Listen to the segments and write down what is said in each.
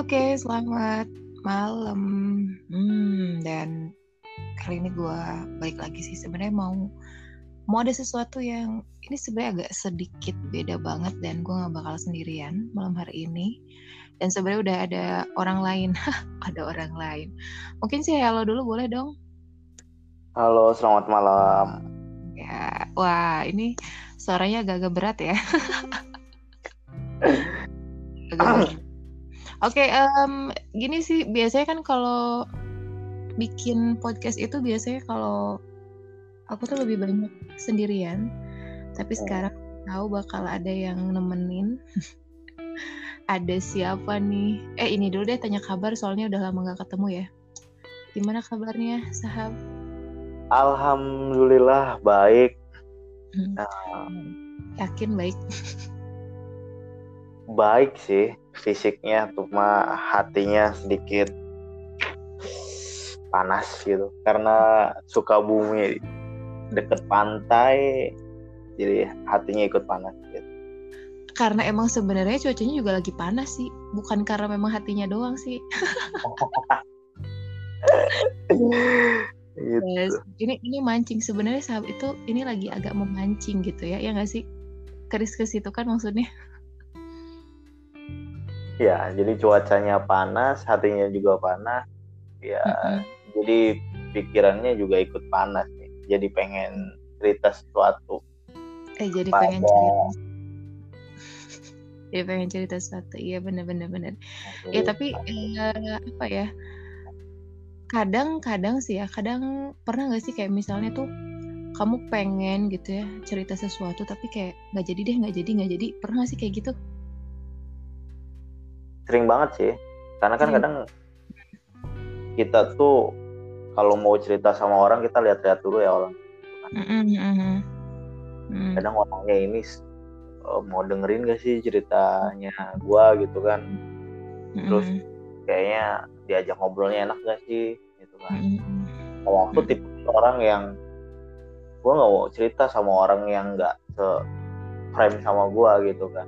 Oke, selamat malam. Hmm, dan kali ini gue balik lagi sih sebenarnya mau mau ada sesuatu yang ini sebenarnya agak sedikit beda banget dan gue nggak bakal sendirian malam hari ini. Dan sebenarnya udah ada orang lain, ada orang lain. Mungkin sih halo dulu boleh dong? Halo, selamat malam. Ya, wah ini suaranya agak-agak berat ya. Agak Oke, um, gini sih biasanya kan kalau bikin podcast itu biasanya kalau aku tuh lebih banyak sendirian, tapi Oh. sekarang tahu bakal ada yang nemenin. Ada siapa nih? Eh ini dulu deh tanya kabar soalnya udah lama gak ketemu ya. Gimana kabarnya, sahab? Alhamdulillah baik. Hmm, Nah, Yakin baik. baik sih fisiknya, cuma hatinya sedikit panas gitu. Karena suka bumi deket pantai, jadi hatinya ikut panas gitu. Karena emang sebenarnya cuacanya juga lagi panas sih, bukan karena memang hatinya doang sih. gitu. Yes. Ini ini mancing sebenarnya sahabat itu ini lagi agak memancing gitu ya, ya nggak sih? Keris ke situ kan maksudnya. Ya, jadi cuacanya panas, hatinya juga panas. Ya, Mm-mm. jadi pikirannya juga ikut panas nih. Jadi pengen cerita sesuatu Eh jadi pada pengen cerita. Jadi pengen cerita sesuatu. Iya bener-bener bener. Ya tapi eh, apa ya? Kadang-kadang sih ya, kadang pernah nggak sih kayak misalnya tuh kamu pengen gitu ya cerita sesuatu tapi kayak nggak jadi deh nggak jadi nggak jadi pernah sih kayak gitu? Sering banget sih. Karena kan Sering. kadang kita tuh kalau mau cerita sama orang kita lihat-lihat dulu ya orang. Mm-mm, mm-mm. Mm. Kadang orangnya ini eh, mau dengerin gak sih ceritanya gua gitu kan. Terus Mm-mm, kayaknya diajak ngobrolnya enak gak sih gitu kan. mm-mm. Kalau aku Hmm. tipe orang yang gua nggak mau cerita sama orang yang nggak se frame sama gua gitu kan.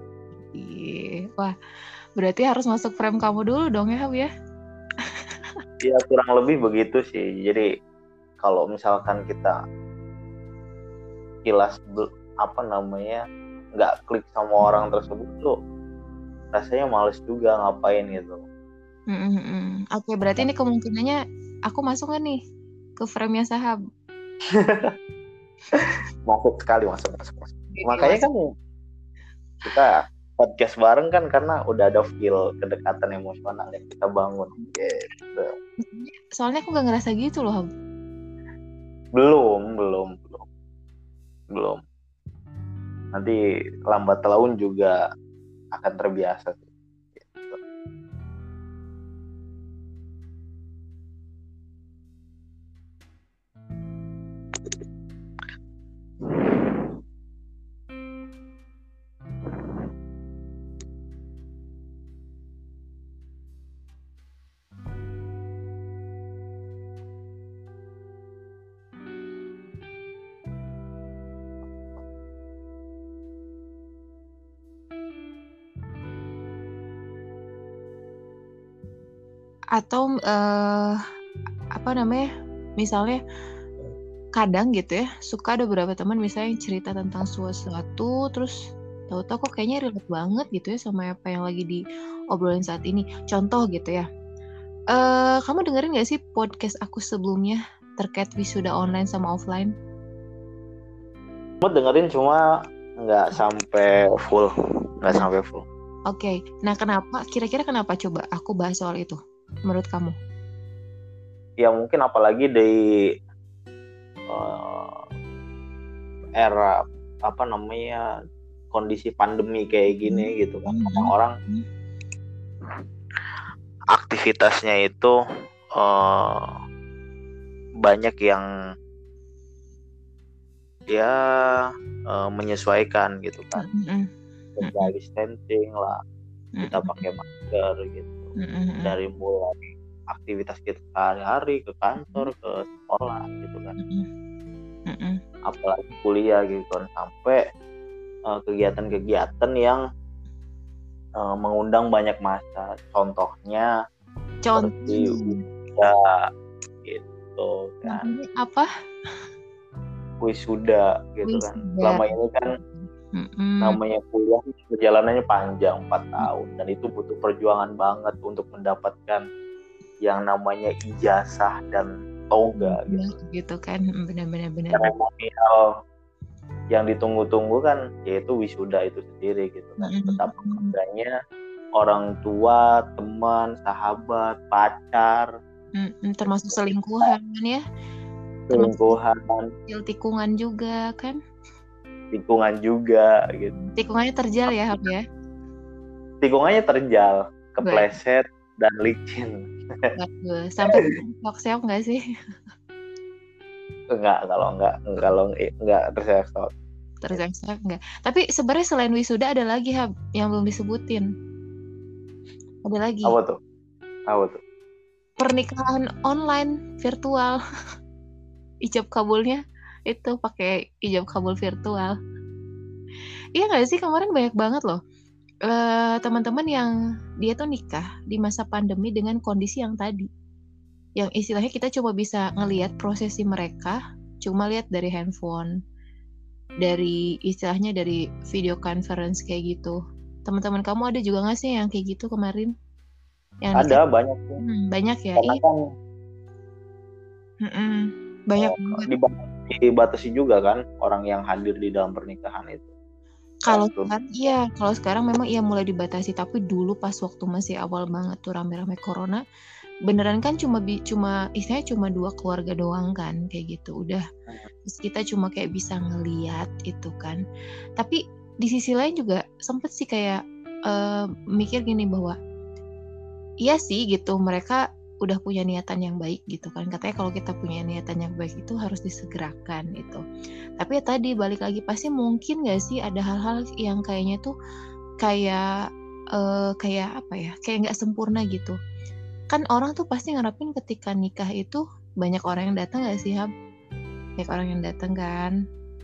Iya. Wah, berarti harus masuk frame kamu dulu dong ya, Hab ya? Ya kurang lebih begitu sih. Jadi kalau misalkan kita kilas apa namanya nggak klik sama orang tersebut tuh rasanya males juga ngapain gitu. Mm-mm. Oke, berarti ini kemungkinannya aku masuk nggak nih ke frame-nya sahab? Masuk sekali masuk masuk masuk. Jadi Makanya masuk. kan kita podcast bareng kan karena udah ada feel kedekatan emosional yang kita bangun. Gitu. Soalnya aku nggak ngerasa gitu loh. Belum belum belum belum. Nanti lambat laun juga akan terbiasa. sih. Atau eh, apa namanya? Misalnya kadang gitu ya, suka ada beberapa teman misalnya yang cerita tentang sesuatu, terus tahu-tahu kok kayaknya relate banget gitu ya sama apa yang lagi diobrolin saat ini. Contoh gitu ya. Eh, kamu dengerin gak sih podcast aku sebelumnya terkait wisuda online sama offline? Cuma dengerin cuma nggak sampai full, nggak sampai full. Oke, nah kenapa? Kira-kira kenapa coba aku bahas soal itu? Menurut kamu? Ya mungkin apalagi di eh, era apa namanya kondisi pandemi kayak gini gitu kan. Hmm. orang-orang aktivitasnya itu eh, banyak yang ya eh, menyesuaikan gitu kan. Mm-mm, social distancing lah kita pakai masker gitu mm-mm, dari mulai aktivitas kita sehari-hari ke kantor ke sekolah gitu kan mm-mm, mm-mm, apalagi kuliah gitu kan sampai eh, kegiatan-kegiatan yang uh, mengundang banyak masa. Contohnya Contoh. seperti ya gitu kan. Namanya apa? Wisuda gitu kan. Selama ini kan Mm-mm. namanya kuliah perjalanannya panjang 4 tahun dan itu butuh perjuangan banget untuk mendapatkan yang namanya ijazah dan toga gitu. gitu kan Mm, benar-benar benar Seremonial yang ditunggu-tunggu kan yaitu wisuda itu sendiri gitu kan. Mm-mm. Betapa bangganya orang tua, teman, sahabat, pacar, Mm-mm, termasuk selingkuhan ya selingkuhan, tikungan juga kan lingkungan juga gitu. tikungannya terjal ya Hab ya Tikungannya terjal, kepleset dan licin. Bagus. sampai seok-seok nggak sih Enggak kalau enggak kalau enggak terseok terseok nggak tapi sebenarnya selain wisuda ada lagi Hab yang belum disebutin ada lagi Apa tuh? Apa tuh? pernikahan online virtual ijab kabulnya itu pakai ijab kabul virtual. Iya nggak sih? Kemarin banyak banget loh eh, teman-teman yang dia tuh nikah di masa pandemi dengan kondisi yang tadi. Yang istilahnya kita coba bisa ngelihat prosesi mereka cuma lihat dari handphone dari istilahnya dari video conference kayak gitu. Teman-teman kamu ada juga nggak sih yang kayak gitu kemarin? Yang Ada banyak sih. Hmm, banyak ya? Karena iya kan Mm-mm. banyak Oh, banget dibatasi, juga kan orang yang hadir di dalam pernikahan itu. Kalau sekarang iya, kalau sekarang memang iya mulai dibatasi, tapi dulu pas waktu masih awal banget tuh rame-rame corona, beneran kan cuma bi- cuma istilahnya cuma dua keluarga doang kan kayak gitu. Udah terus kita cuma kayak bisa ngeliat itu kan. Tapi di sisi lain juga sempet sih kayak eh, mikir gini bahwa iya sih gitu mereka udah punya niatan yang baik gitu kan. Katanya kalau kita punya niatan yang baik itu harus disegerakan itu tapi ya tadi balik lagi pasti mungkin gak sih ada hal-hal yang kayaknya tuh kayak eh, kayak apa ya kayak nggak sempurna gitu. Kan orang tuh pasti ngarepin ketika nikah itu banyak orang yang datang gak sih Hab banyak orang yang datang kan.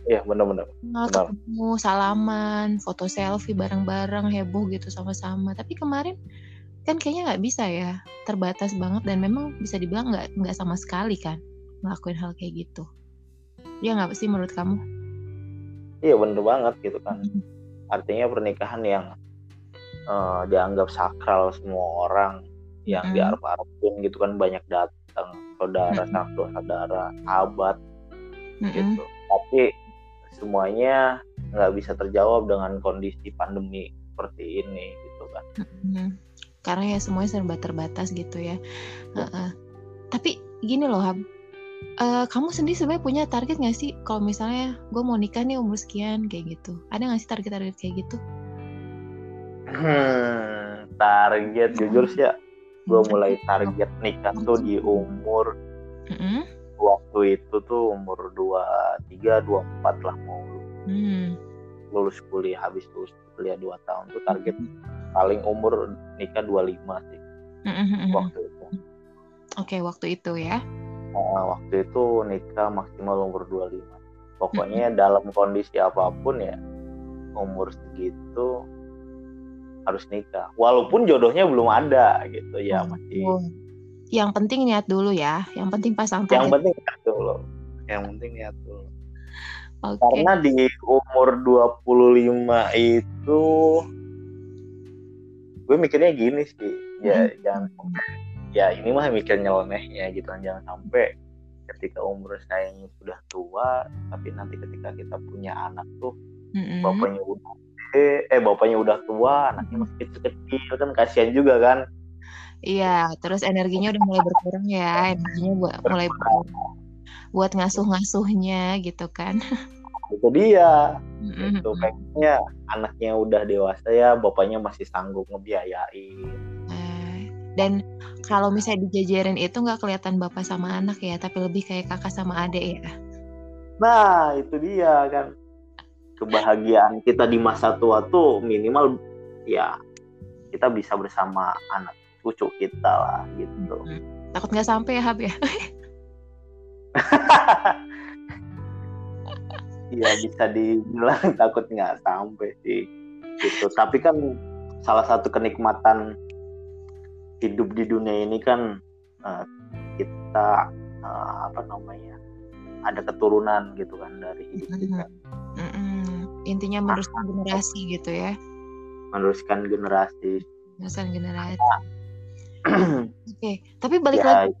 Iya benar-benar. Nah, ketemu salaman foto selfie bareng-bareng heboh gitu sama-sama. Tapi kemarin kan kayaknya nggak bisa ya terbatas banget dan memang bisa dibilang nggak nggak sama sekali kan ngelakuin hal kayak gitu ya nggak sih menurut kamu Iya bener banget gitu kan. Mm. Artinya pernikahan yang eh, dianggap sakral semua orang yang Mm. diarep-arepin gitu kan banyak datang saudara, Mm. sanak saudara, sahabat Mm-mm. gitu. Tapi semuanya nggak bisa terjawab dengan kondisi pandemi seperti ini gitu kan. Mm. Karena ya semuanya serba terbatas gitu ya. Heeh. tapi gini loh Hab Eh, kamu sendiri sebenarnya punya target nggak sih kalau misalnya gue mau nikah nih umur sekian kayak gitu? Ada nggak sih target-target kayak gitu? Hmm, target jujur sih ya, gue mulai target nikah tuh di umur Mm-mm. waktu itu tuh umur 23, 24 lah mau Hmm. lulus kuliah habis lulus kuliah 2 tahun tuh target paling umur nikah 25 sih Mm-mm. waktu itu. Oke, waktu itu ya. Nah, waktu itu nikah maksimal umur 25. Pokoknya dalam kondisi apa pun ya umur segitu harus nikah. Walaupun jodohnya belum ada gitu ya masih. Oh. Yang penting niat dulu ya. Yang penting pasang Yang target. penting niat dulu. Yang penting niat dulu. Oke. Karena di umur 25 itu gue mikirnya gini sih. Ya Hmm. jangan ya ini mah mikir nyelenehnya gitu kan jangan sampai ketika umur saya ini sudah tua tapi nanti ketika kita punya anak tuh Mm-mm. bapaknya udah gede, eh bapaknya udah tua anaknya masih kecil-kecil kan kasihan juga kan Iya, terus energinya udah mulai berkurang ya. Energinya buat mulai berkurang. buat ngasuh-ngasuhnya gitu kan. itu dia Mm-mm. itu kayaknya anaknya udah dewasa ya bapaknya masih sanggup ngebiayain Eh, Dan kalau misalnya dijajarin itu nggak kelihatan bapak sama anak ya, tapi lebih kayak kakak sama adik ya. nah itu dia kan kebahagiaan kita di masa tua tuh minimal ya kita bisa bersama anak cucu kita lah gitu Takut nggak sampai ya Hab ya. Iya bisa dibilang takut nggak sampai sih gitu tapi kan salah satu kenikmatan hidup di dunia ini kan uh, kita uh, apa namanya ada keturunan gitu kan dari hidup kita. Mm -hmm. Intinya meneruskan generasi gitu ya. Meneruskan generasi. Meneruskan generasi. Oke, okay. tapi balik ya, lagi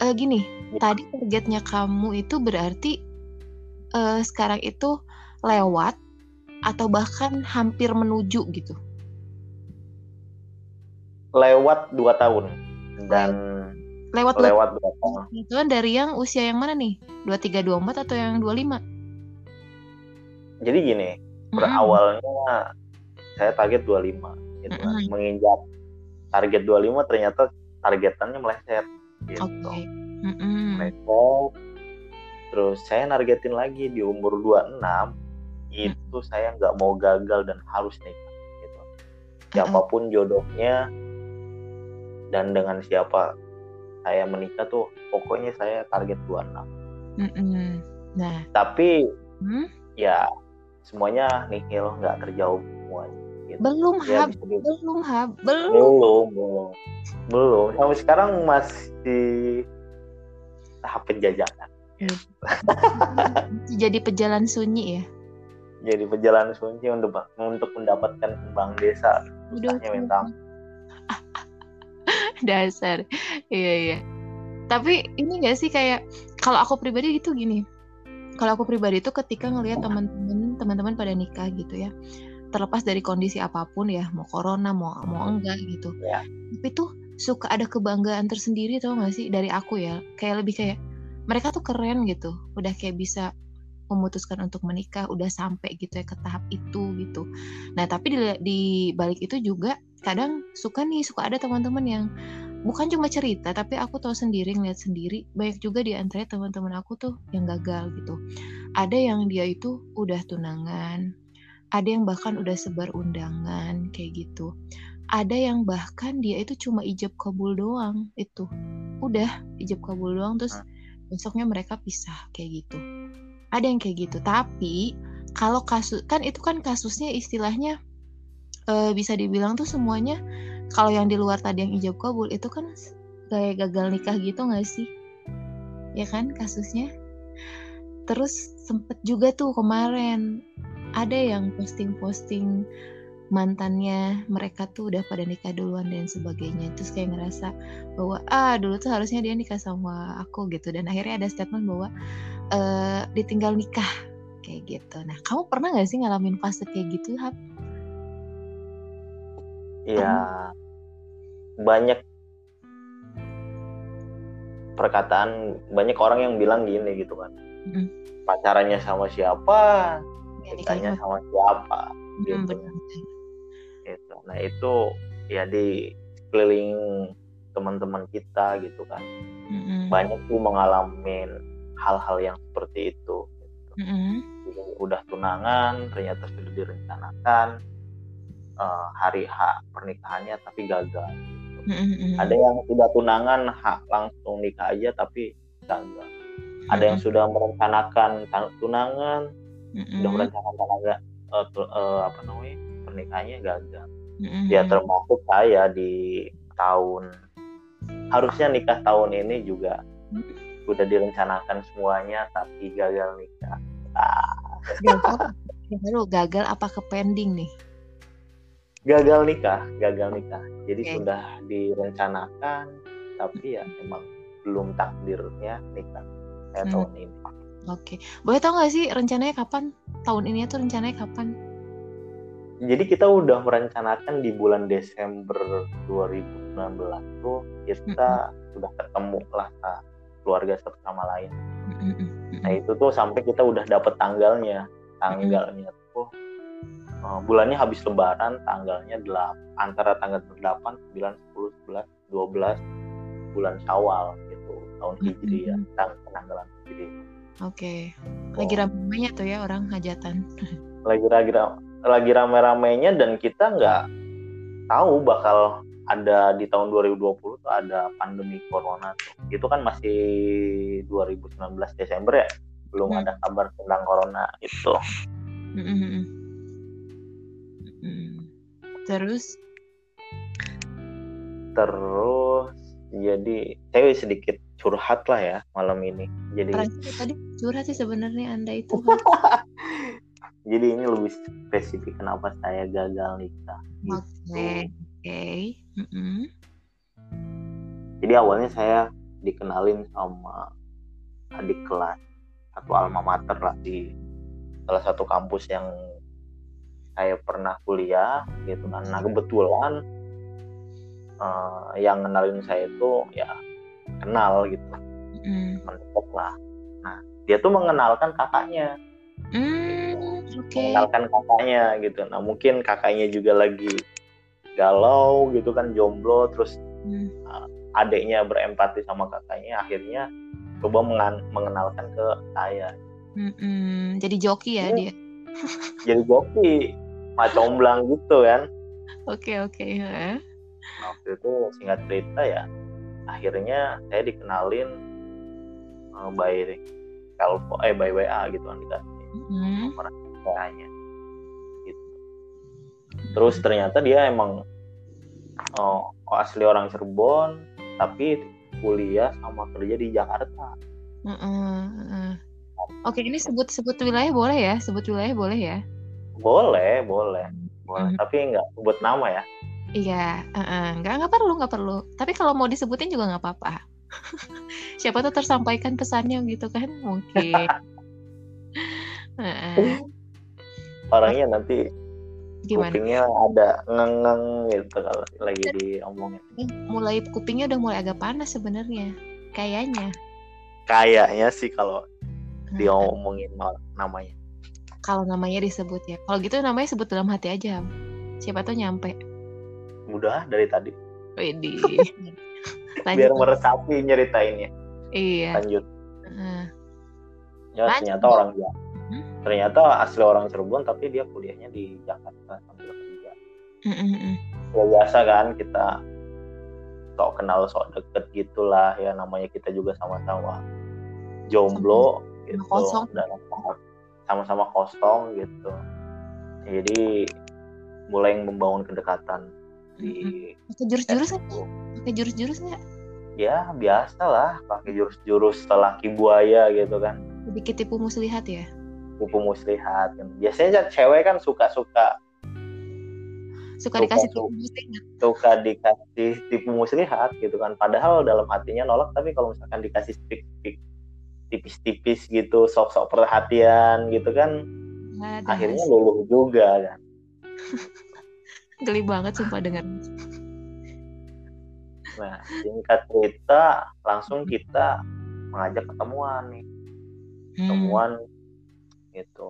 uh, gini, ya. tadi targetnya kamu itu berarti uh, sekarang itu lewat atau bahkan hampir menuju gitu? Lewat dua tahun dan lewat lewat dua tahun. Itu kan dari yang usia yang mana nih? Dua tiga dua empat atau yang dua lima? Jadi gini, mm -hmm. berawalnya saya target 25 gitu mm -hmm. Menginjak target 25 ternyata targetannya meleset gitu. Okay. Mm -hmm. Meleset. Terus saya nargetin lagi di umur 26 itu mm. saya nggak mau gagal dan harus nikah gitu. Siapa pun jodohnya dan dengan siapa saya menikah tuh pokoknya saya target 26. Mm -hmm. Nah, tapi hmm? ya semuanya nihil nggak terjauh semuanya gitu. Belum ya, hab, belum hab, belum. Belum, belum. Belum. Sampai sekarang masih tahap penjajakan. Gitu. Jadi pejalan sunyi ya. Jadi pejalan sunyi untuk untuk mendapatkan kembang desa. Susahnya minta. Dasar. Iya, iya. Tapi ini gak sih kayak kalau aku pribadi gitu gini. Kalau aku pribadi itu ketika ngelihat teman-teman teman-teman pada nikah gitu ya terlepas dari kondisi apa pun ya mau corona mau mau enggak gitu ya. tapi tuh suka ada kebanggaan tersendiri tau gak sih dari aku ya kayak lebih kayak mereka tuh keren gitu. Udah kayak bisa memutuskan untuk menikah udah sampai gitu ya ke tahap itu gitu. Nah tapi di, di balik itu juga kadang suka nih suka ada teman-teman yang bukan cuma cerita tapi aku tahu sendiri ngeliat sendiri banyak juga di antara teman-teman aku tuh yang gagal gitu. Ada yang dia itu udah tunangan ada yang bahkan udah sebar undangan kayak gitu. Ada yang bahkan dia itu cuma ijab kabul doang itu. Udah ijab kabul doang terus besoknya mereka pisah kayak gitu. Ada yang kayak gitu. Tapi kalau kasus kan itu kan kasusnya istilahnya e, bisa dibilang tuh semuanya kalau yang di luar tadi yang ijab kabul itu kan kayak gagal nikah gitu gak sih? Ya kan kasusnya? Terus sempet juga tuh kemarin ada yang posting-posting mantannya mereka tuh udah pada nikah duluan dan sebagainya. Terus kayak ngerasa bahwa ah dulu tuh harusnya dia nikah sama aku gitu. Dan akhirnya ada statement bahwa uh, ditinggal nikah kayak gitu. Nah kamu pernah nggak sih ngalamin fase kayak gitu hap? Iya. Banyak perkataan banyak orang yang bilang gini gitu kan. Mm. pacarannya sama siapa? Ditanya sama siapa? Hmm, gitu. Gitu nah itu ya di keliling teman-teman kita gitu kan mm-hmm. banyak tuh mengalami hal-hal yang seperti itu gitu. mm-hmm. udah tunangan ternyata sudah direncanakan uh, hari H pernikahannya tapi gagal gitu. mm-hmm. ada yang tidak tunangan hak langsung nikah aja tapi gagal ada yang sudah merencanakan tunangan mm-hmm. udah merencanakan uh, uh, apa namanya pernikahannya gagal mm-hmm. ya termasuk saya di tahun harusnya nikah tahun ini juga mm-hmm. udah direncanakan semuanya tapi gagal nikah ah. gagal, gagal apa ke pending nih gagal nikah gagal nikah jadi okay. sudah direncanakan tapi ya emang belum takdirnya nikah kayak hmm. tahun ini Oke, boleh tau gak sih rencananya kapan? Tahun ini tuh rencananya kapan? Jadi kita udah merencanakan di bulan Desember 2019 tuh kita mm -hmm. sudah ketemu lah keluarga satu sama lain. Mm -hmm. Nah itu tuh sampai kita udah dapet tanggalnya, tanggalnya mm -hmm. tuh uh, bulannya habis Lebaran, tanggalnya 8 antara tanggal 8, 9, 10, 11, 12 bulan Syawal gitu tahun Hijriah, tanggal penanggalan Hijriah. Oke. Lagi oh. ramenya tuh ya orang hajatan. Lagi lagi lagi rame-ramenya dan kita nggak tahu bakal ada di tahun 2020 tuh ada pandemi corona tuh. Itu kan masih 2019 Desember ya. Belum hmm. ada kabar tentang corona itu. Hmm. Hmm. Terus terus jadi saya sedikit curhat lah ya malam ini jadi tadi curhat sih sebenarnya anda itu jadi ini lebih spesifik kenapa saya gagal nikah oke okay. gitu. okay. mm -mm. jadi awalnya saya dikenalin sama adik kelas atau alma mater lah di salah satu kampus yang saya pernah kuliah gitu kan nah kebetulan uh, yang kenalin saya itu ya kenal gitu mm. mendekat lah nah dia tuh mengenalkan kakaknya mm, okay. mengenalkan kakaknya gitu nah mungkin kakaknya juga lagi galau gitu kan jomblo terus mm. uh, adiknya berempati sama kakaknya akhirnya coba mengenalkan ke saya Mm-mm. jadi joki ya, ya dia jadi joki macomblang gitu kan oke okay, oke okay. nah, waktu itu singkat cerita ya akhirnya saya dikenalin uh, by Telpo eh by WA gitu kan dikasih mm-hmm. nomor WA-nya gitu. Terus ternyata dia emang oh, asli orang Cirebon tapi kuliah sama kerja di Jakarta. Mm-hmm. oke ini sebut sebut wilayah boleh ya? Sebut wilayah boleh ya? Boleh boleh. Boleh. Mm-hmm. tapi nggak sebut nama ya Iya, uh, nggak nggak perlu nggak perlu. Tapi kalau mau disebutin juga nggak apa-apa. Siapa tuh tersampaikan pesannya gitu kan mungkin. uh, Orangnya nanti Gimana? kupingnya ada ngeng-ngeng gitu kalau lagi diomongin. Mulai kupingnya udah mulai agak panas sebenarnya, kayaknya. Kayaknya sih kalau diomongin namanya. Kalau namanya disebut ya. Kalau gitu namanya sebut dalam hati aja. Siapa tuh nyampe udah dari tadi. Wedi. Biar meresapi nyeritainnya. Iya. Lanjut. Uh. Ya Lanjut. ternyata orang ya. Hmm? Ternyata asli orang Cirebon tapi dia kuliahnya di Jakarta sambil kerja. Mm -mm. Ya biasa kan kita sok kenal sok deket gitulah ya namanya kita juga sama-sama jomblo sama, gitu kosong. dan sama-sama kosong gitu. Jadi mulai membangun kedekatan di pakai jurus-jurus nggak? Pakai jurus-jurus nggak? Ya biasa lah pakai jurus-jurus laki buaya gitu kan. Sedikit tipu muslihat ya? Tipu muslihat. Kan biasanya cewek kan suka-suka suka, dikasih tipu muslihat suka dikasih tipu muslihat gitu kan. Padahal dalam hatinya nolak tapi kalau misalkan dikasih stick tipis-tipis gitu sok-sok perhatian gitu kan Ada akhirnya luluh juga kan geli banget sumpah dengan nah singkat cerita langsung kita mengajak ketemuan nih hmm. ketemuan hmm. gitu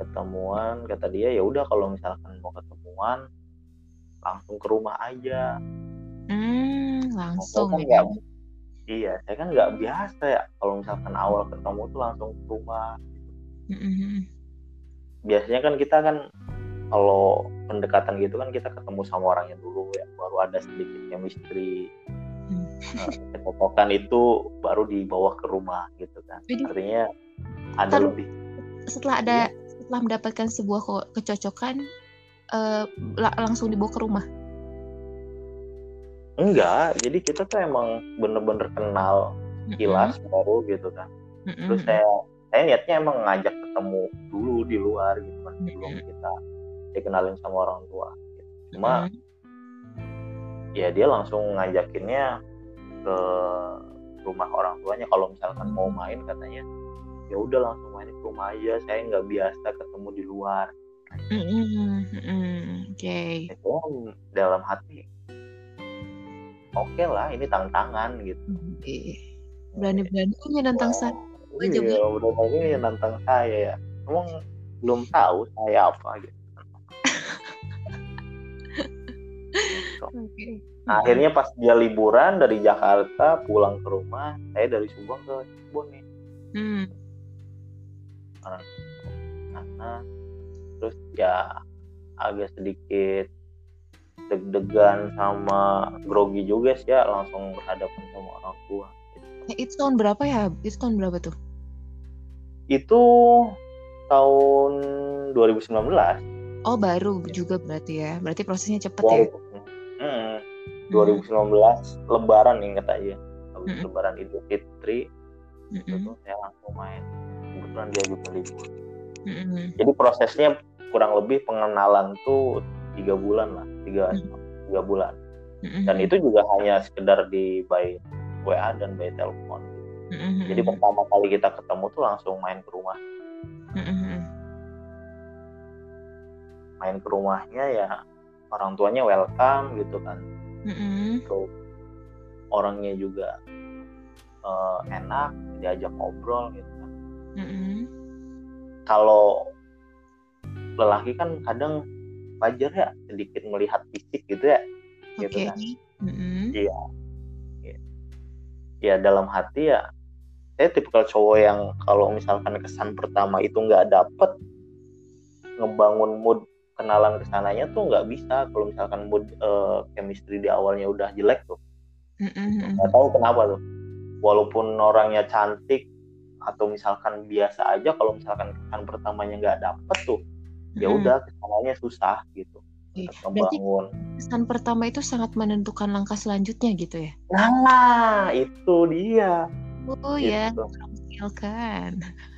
ketemuan kata dia ya udah kalau misalkan mau ketemuan langsung ke rumah aja hmm, langsung kan ya iya saya kan nggak biasa ya kalau misalkan awal ketemu tuh langsung ke rumah gitu. hmm. biasanya kan kita kan kalau pendekatan gitu kan kita ketemu sama orangnya dulu ya baru ada sedikit chemistry hmm. nah, itu baru dibawa ke rumah gitu kan Jadi, artinya ada Lalu, lebih setelah ada ya. setelah mendapatkan sebuah kecocokan uh, langsung dibawa ke rumah enggak jadi kita tuh emang bener-bener kenal kilas mm -hmm. baru gitu kan mm -hmm. terus saya saya niatnya emang ngajak ketemu dulu di luar gitu kan sebelum mm -hmm. kita dikenalin sama orang tua cuma hmm. ya dia langsung ngajakinnya ke rumah orang tuanya kalau misalkan mau main katanya ya udah langsung main ke rumah aja saya nggak biasa ketemu di luar mm -hmm. oke okay. itu dalam hati oke okay lah ini tantangan gitu berani berani nantang saya iya berani nantang saya ya emang belum tahu saya apa gitu Okay. Nah, akhirnya pas dia liburan dari Jakarta pulang ke rumah, saya dari Subang ke Cirebon nih. Hmm. Nah, nah, terus ya agak sedikit deg-degan sama grogi juga sih ya langsung berhadapan sama orang tua. Gitu. Itu tahun berapa ya? Itu tahun berapa tuh? Itu tahun 2019. Oh baru juga berarti ya. Berarti prosesnya cepet ya? Hmm. 2019 Lebaran ingat aja habis Mm-mm. Lebaran Idul Fitri itu Mm-mm. tuh saya langsung main kebetulan dia juga libur Mm-mm. jadi prosesnya kurang lebih pengenalan tuh tiga bulan lah tiga tiga bulan Mm-mm. dan itu juga hanya sekedar di by WA dan by telepon Mm-mm. jadi pertama kali kita ketemu tuh langsung main ke rumah Mm-mm. main ke rumahnya ya orang tuanya welcome gitu kan terus orangnya juga eh, enak diajak ngobrol gitu kan Mm-mm. kalau lelaki kan kadang wajar ya sedikit melihat fisik gitu ya gitu Oke. kan Mm-mm. ya dalam hati ya saya tipikal cowok yang kalau misalkan kesan pertama itu nggak dapet ngebangun mood kenalan ke sananya tuh nggak bisa. Kalau misalkan mood eh, chemistry di awalnya udah jelek tuh. Mm-mm. nggak tahu kenapa tuh. Walaupun orangnya cantik atau misalkan biasa aja kalau misalkan kesan pertamanya nggak dapet tuh ya udah ke sananya susah gitu. Untuk Berarti kesan pertama itu sangat menentukan langkah selanjutnya gitu ya? nah itu dia. Oh ya, Gitu.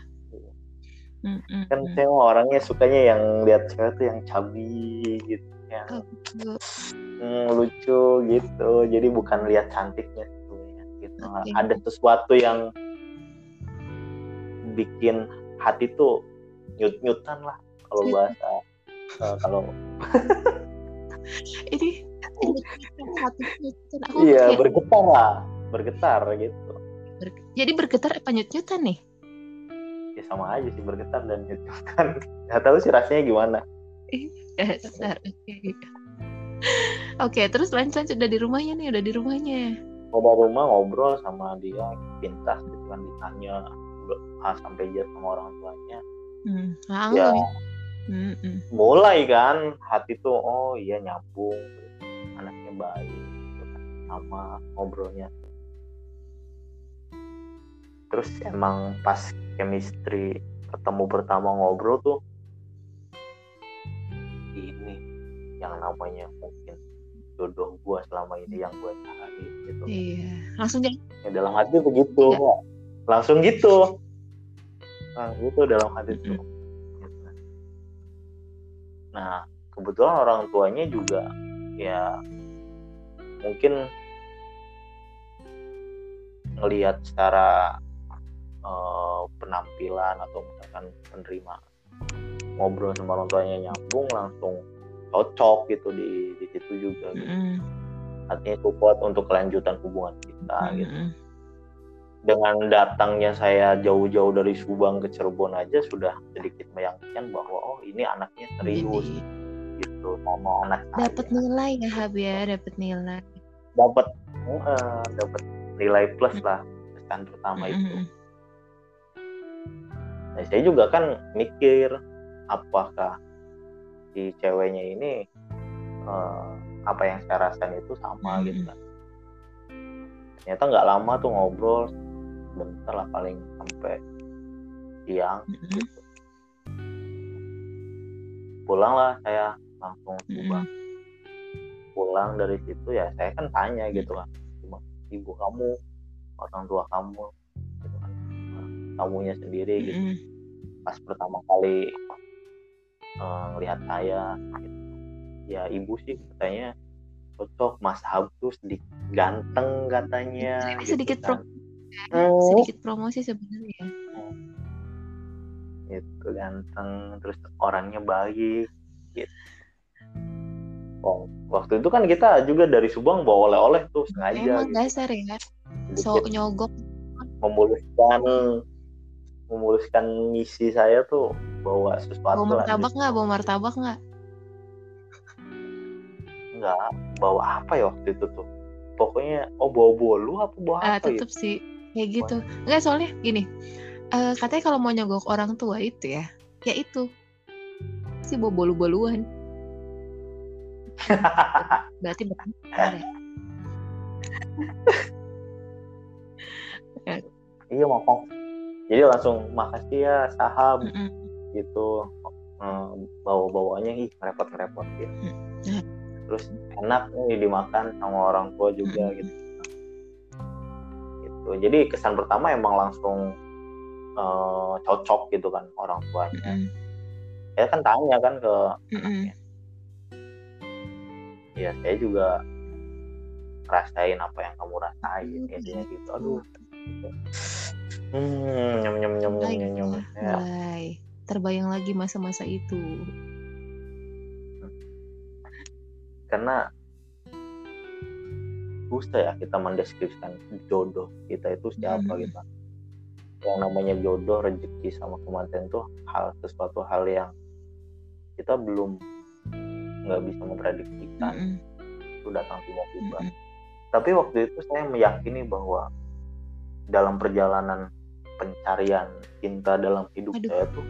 kan. Mm-mm. kan saya orangnya sukanya yang lihat cewek tuh yang cabi gitu yang Oh, gitu. hmm, lucu gitu jadi bukan lihat cantiknya sebenarnya gitu Oke. ada sesuatu yang bikin hati tuh nyut nyutan lah kalau Nyut. bahasa eh, kalau Ini nyutan. Iya kayak bergetar lah bergetar gitu ber- jadi bergetar apa nyut-nyutan nih? Ya sama aja sih bergetar dan nyutan nggak tahu sih rasanya gimana bentar. Oke. Oke, terus lanjut udah di rumahnya nih, udah di rumahnya. udah rumah ngobrol sama dia pintas gitu kan ditanya A sampai Z sama orang tuanya Hmm, ya langsung. Mm-mm. mulai kan hati tuh oh iya nyambung anaknya baik gitu kan, sama ngobrolnya terus emang pas chemistry ketemu pertama ngobrol tuh ini yang namanya mungkin jodoh gua selama ini yang gua cari gitu Iya, langsung jadi. ya, dalam hati begitu Iya. langsung gitu nah gitu dalam hati tuh Gitu. nah kebetulan orang tuanya juga ya mungkin ngelihat secara eh, penampilan atau misalkan menerima ngobrol sama orang tuanya nyambung langsung cocok gitu di di situ juga gitu. Mm-mm. artinya support untuk kelanjutan hubungan kita gitu Mm-mm. dengan datangnya saya jauh-jauh dari Subang ke Cirebon aja sudah sedikit meyakinkan bahwa oh ini anaknya serius Jadi gitu sama anak dapat nilai ya Hab ya, dapat nilai. dapat eh, dapat nilai plus lah kesan pertama itu Mm-mm. Nah, saya juga kan mikir apakah si ceweknya ini eh, apa yang saya rasain itu sama Mm-mm. gitu kan ternyata nggak lama tuh ngobrol bentar lah paling sampai siang Mm-mm. gitu. pulang lah saya langsung Mm-mm. Subang pulang dari situ ya saya kan tanya gitu kan cuma ibu kamu orang tua kamu kan kamunya sendiri gitu Mm-mm. pas pertama kali eh, ngelihat saya gitu. ya ibu sih katanya cocok Mas Hab tuh sedikit ganteng katanya Ini gitu sedikit kan. pro- Hmm, sedikit promosi sebenarnya. gitu ganteng terus orangnya baik gitu. Oh, waktu itu kan kita juga dari Subang bawa oleh-oleh tuh sengaja Emang gitu. dasar ya, so nyogok. memuluskan memuluskan misi saya tuh bawa sesuatu Bawa martabak nggak? Bawa martabak nggak? enggak bawa apa ya waktu itu tuh pokoknya oh bawa bolu apa bawa Ah, apa ya tetep sih kayak gitu. Enggak soalnya gini, eh, katanya kalau mau nyogok orang tua itu ya, ya itu si bawa bolu-boluan. Berarti benar. ya. iya makasih jadi langsung makasih ya sahab Mm-mm. gitu. Bawa bawanya ih repot repot ya Hmm. terus enak nih dimakan sama orang tua juga gitu. Gitu. Jadi kesan pertama emang langsung uh, cocok gitu kan orang tuanya. Mm saya kan tanya kan ke mm ya saya juga rasain apa yang kamu rasain intinya gitu. Aduh hmm nyam nyam nyam nyam nyam nyam ya. terbayang lagi masa-masa itu karena susah ya kita mendeskripsikan jodoh kita itu siapa hmm. gitu yang namanya jodoh rezeki sama kematian itu hal sesuatu hal yang kita belum nggak bisa memprediksikan mm -hmm. itu datang tiba-tiba mm -hmm. tapi waktu itu saya meyakini bahwa dalam perjalanan pencarian cinta dalam hidup Aduh. saya tuh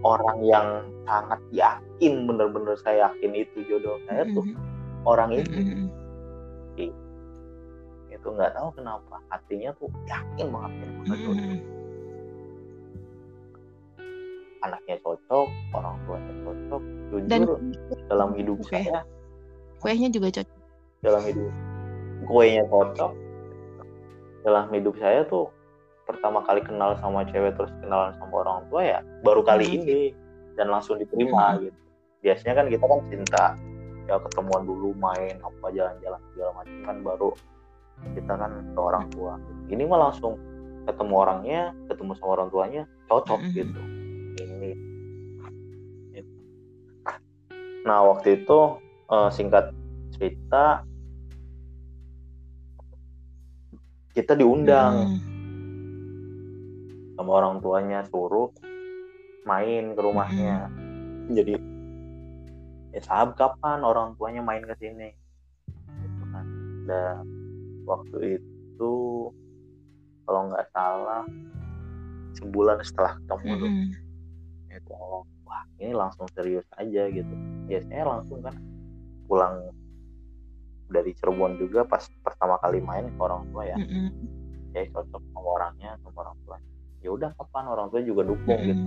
orang yang sangat yakin bener-bener saya yakin itu jodoh saya tuh mm -hmm. orang itu mm -hmm. itu nggak tahu kenapa hatinya tuh yakin banget ini mm -hmm. jodoh anaknya cocok orang tuanya cocok jujur Dan, dalam hidup okay. saya kuenya juga cocok dalam hidup kuenya cocok dalam hidup saya tuh pertama kali kenal sama cewek terus kenalan sama orang tua ya baru kali hmm. ini dan langsung diterima hmm. gitu. Biasanya kan kita kan cinta ya ketemuan dulu main apa jalan-jalan segala macam kan baru kita kan ke orang tua. Ini mah langsung ketemu orangnya ketemu sama orang tuanya cocok hmm. gitu. Ini. Nah waktu itu uh, singkat cerita kita diundang. Hmm sama orang tuanya suruh main ke rumahnya hmm. jadi ya sahabat kapan orang tuanya main ke sini gitu kan dan waktu itu kalau nggak salah sebulan setelah ketemu hmm. itu wah ini langsung serius aja gitu biasanya langsung kan pulang dari Cirebon juga pas pertama kali main ke orang tua ya mm -hmm. ya cocok sama orangnya sama orang ya udah kapan? Orang tua juga dukung gitu.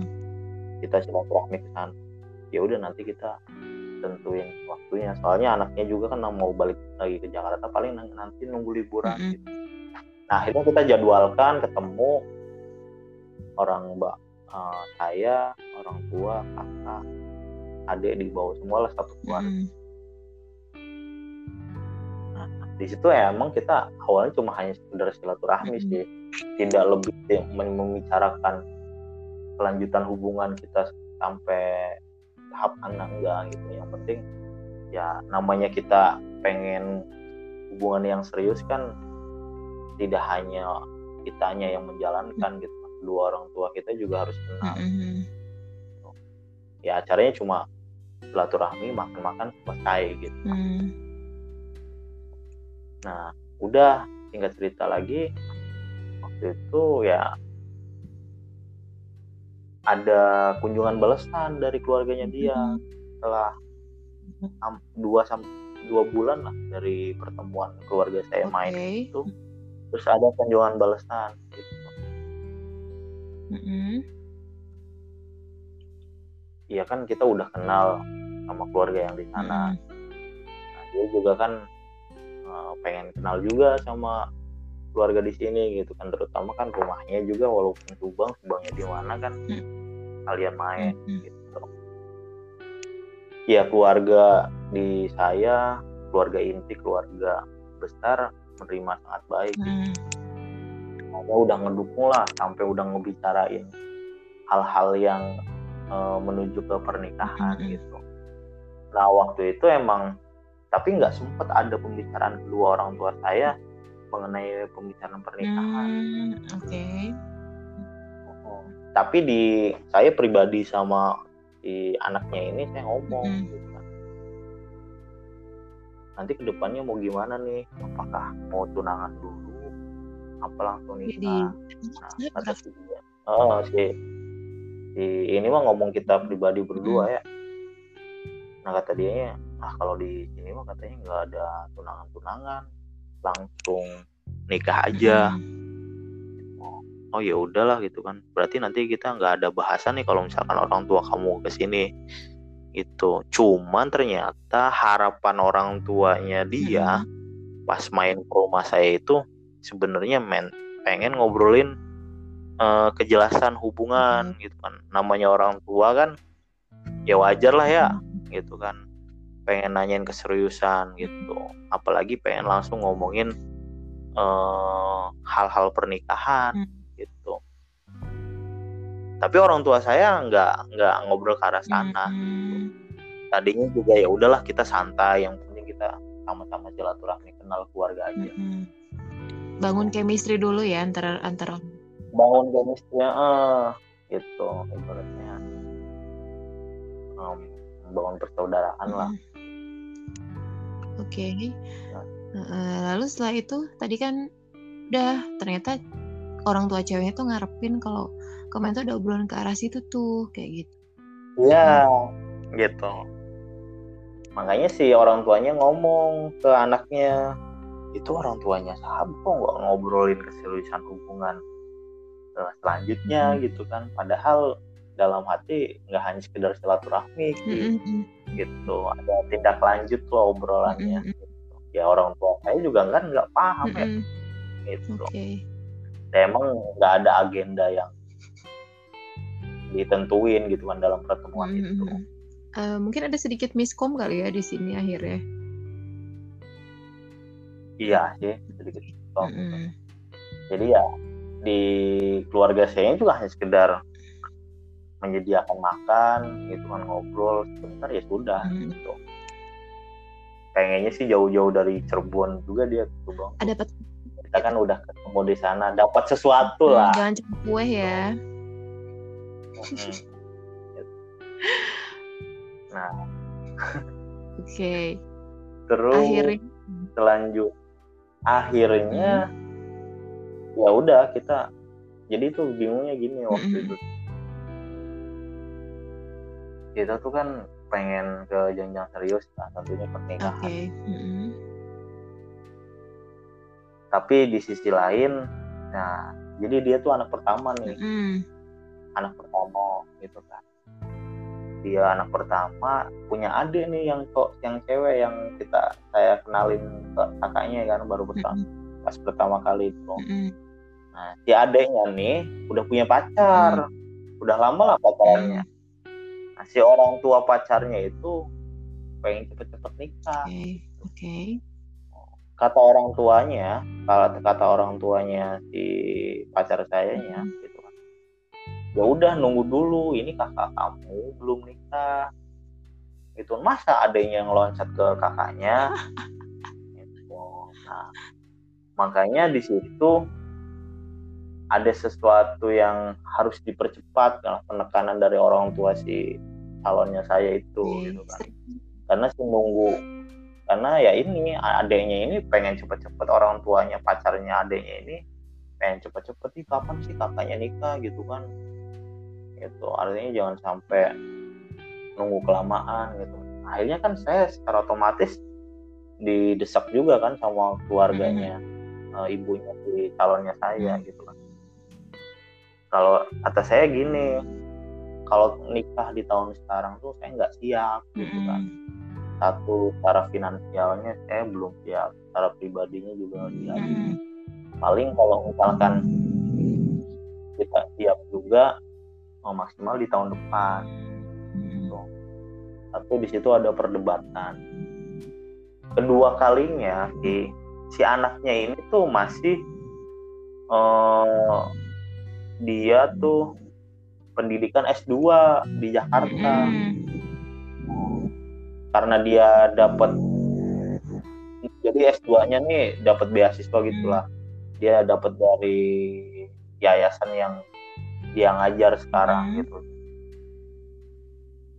Kita silaturahmi ke sana. Ya udah nanti kita tentuin waktunya. Soalnya anaknya juga kan mau balik lagi ke Jakarta paling nanti nunggu liburan mm-hmm. gitu. Nah akhirnya kita jadwalkan ketemu orang mbak uh, saya orang tua kakak adik dibawa semua lah satu keluarga. Mm-hmm. nah di situ ya emang kita awalnya cuma hanya sekedar silaturahmi mm-hmm. sih tidak lebih membicarakan kelanjutan hubungan kita sampai tahap anak enggak gitu. Yang penting ya namanya kita pengen hubungan yang serius kan tidak hanya kitanya yang menjalankan gitu. Dua orang tua kita juga harus kenal mm-hmm. ya acaranya cuma silaturahmi makan-makan selesai gitu. Mm. nah udah tinggal cerita lagi waktu itu ya ada kunjungan balasan dari keluarganya dia mm-hmm. setelah dua sampai dua bulan lah dari pertemuan keluarga saya okay. main itu terus ada kunjungan balasan gitu. Mm-hmm. Iya kan kita udah kenal sama keluarga yang di sana. Mm-hmm. Nah, dia juga kan uh, pengen kenal juga sama keluarga di sini gitu kan terutama kan rumahnya juga walaupun Subang Subangnya di mana kan hmm. kalian main hmm. gitu ya keluarga di saya keluarga inti keluarga besar menerima sangat baik hmm. Mereka udah ngedukung lah sampai udah ngebicarain hal-hal yang uh, menuju ke pernikahan hmm. gitu nah waktu itu emang tapi nggak sempat ada pembicaraan kedua orang tua saya mengenai pembicaraan pernikahan. Hmm, Oke. Okay. Oh, tapi di saya pribadi sama si anaknya ini saya ngomong hmm. gitu kan. Nanti ke depannya mau gimana nih? Apakah mau tunangan dulu? Apa langsung nikah? Jadi, nah, kata si dia. Oh, si, si ini mah ngomong kita pribadi berdua hmm. ya. Nah kata dia, nah kalau di sini mah katanya nggak ada tunangan-tunangan langsung nikah aja. Hmm. oh ya udahlah gitu kan. Berarti nanti kita nggak ada bahasan nih kalau misalkan orang tua kamu ke sini. Itu cuman ternyata harapan orang tuanya dia hmm. pas main ke rumah saya itu sebenarnya men pengen ngobrolin uh, kejelasan hubungan hmm. gitu kan. Namanya orang tua kan ya wajar lah ya gitu kan pengen nanyain keseriusan gitu apalagi pengen langsung ngomongin eh, hal-hal uh, pernikahan hmm. gitu tapi orang tua saya nggak nggak ngobrol ke arah sana hmm. tadinya juga ya udahlah kita santai yang penting kita sama-sama silaturahmi kenal keluarga aja hmm. bangun chemistry dulu ya antara antara bangun chemistry uh, gitu ibaratnya um, bangun persaudaraan hmm. lah oke okay. nah. lalu setelah itu tadi kan udah ternyata orang tua ceweknya tuh ngarepin kalau kemarin tuh ada obrolan ke arah situ tuh kayak gitu iya hmm. gitu makanya sih orang tuanya ngomong ke anaknya itu orang tuanya sahabat kok nggak ngobrolin keseriusan hubungan selanjutnya hmm. gitu kan padahal dalam hati nggak hanya sekedar silaturahmi gitu, mm-hmm. gitu ada tindak lanjut tuh obrolannya mm-hmm. gitu. ya orang tua saya juga kan nggak paham mm-hmm. ya gitu okay. ya, emang nggak ada agenda yang ditentuin gitu kan dalam pertemuan mm -hmm. itu. Uh, mungkin ada sedikit miskom kali ya di sini akhirnya. Iya sih sedikit miskom. Mm -hmm. Jadi ya di keluarga saya juga hanya sekedar menyediakan makan gitu kan ngobrol sebentar ya sudah mm. gitu pengennya sih jauh-jauh dari Cirebon juga dia gitu bang ada dapat kita kan udah ketemu di sana dapat sesuatu lah jangan cuma kue ya Hmm. nah oke okay. terus akhirnya selanjut akhirnya hmm. ya udah kita jadi tuh bingungnya gini waktu hmm. itu kita tuh kan pengen ke jenjang serius lah tentunya pernikahan okay. hmm. tapi di sisi lain nah jadi dia tuh anak pertama nih hmm anak pertama gitu kan dia anak pertama punya adik nih yang kok yang cewek yang kita saya kenalin ke kakaknya kan baru pertama mm -hmm. pas pertama kali itu mm -hmm. nah si adiknya nih udah punya pacar mm -hmm. udah lama lah pacarnya mm -hmm. Si orang tua pacarnya itu pengen cepet-cepet nikah oke okay. okay. kata orang tuanya kalau kata orang tuanya si pacar saya mm -hmm ya udah nunggu dulu ini kakak kamu belum nikah itu masa adanya yang loncat ke kakaknya gitu. nah makanya di situ ada sesuatu yang harus dipercepat penekanan dari orang tua si calonnya saya itu gitu kan. karena si nunggu karena ya ini adanya ini pengen cepet-cepet orang tuanya pacarnya adanya ini pengen cepet-cepet nih kapan sih kakaknya nikah? gitu kan. Gitu artinya jangan sampai nunggu kelamaan gitu. Akhirnya kan saya secara otomatis didesak juga kan sama keluarganya mm-hmm. uh, ibunya di calonnya saya mm-hmm. gitu kan. Kalau atas saya gini kalau nikah di tahun sekarang tuh saya nggak siap gitu kan mm-hmm. satu secara finansialnya saya belum siap secara pribadinya juga siap mm-hmm. paling kalau misalkan kita siap juga oh, maksimal di tahun depan gitu. satu di situ ada perdebatan kedua kalinya si si anaknya ini tuh masih uh, dia tuh pendidikan S2 di Jakarta. Karena dia dapat jadi S2-nya nih dapat beasiswa gitulah. Dia dapat dari yayasan yang dia ngajar sekarang hmm. gitu.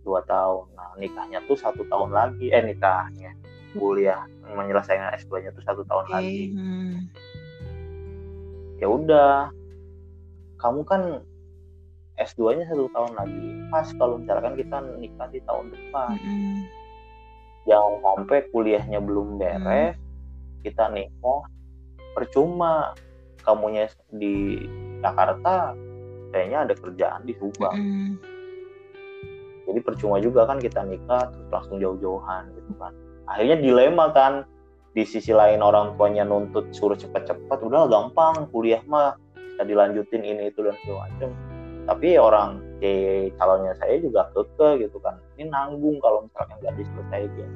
Dua tahun. Nah nikahnya tuh satu tahun lagi. Eh nikahnya kuliah menyelesaikan S2 nya tuh satu tahun okay. lagi. hmm. ya udah. Kamu kan S2 nya satu tahun lagi. Pas kalau misalkan kita nikah di tahun depan. Hmm. jangan sampai kuliahnya belum beres hmm. kita nikah percuma. Kamunya di Jakarta kayaknya ada kerjaan di Subang. Mm. jadi percuma juga kan kita nikah terus langsung jauh-jauhan gitu kan. Akhirnya dilema kan. Di sisi lain orang tuanya nuntut suruh cepat-cepat udah gampang kuliah mah bisa dilanjutin ini itu dan segala macam tapi orang si calonnya saya juga keke gitu kan. Ini nanggung kalau misalkan nggak diselesaikan.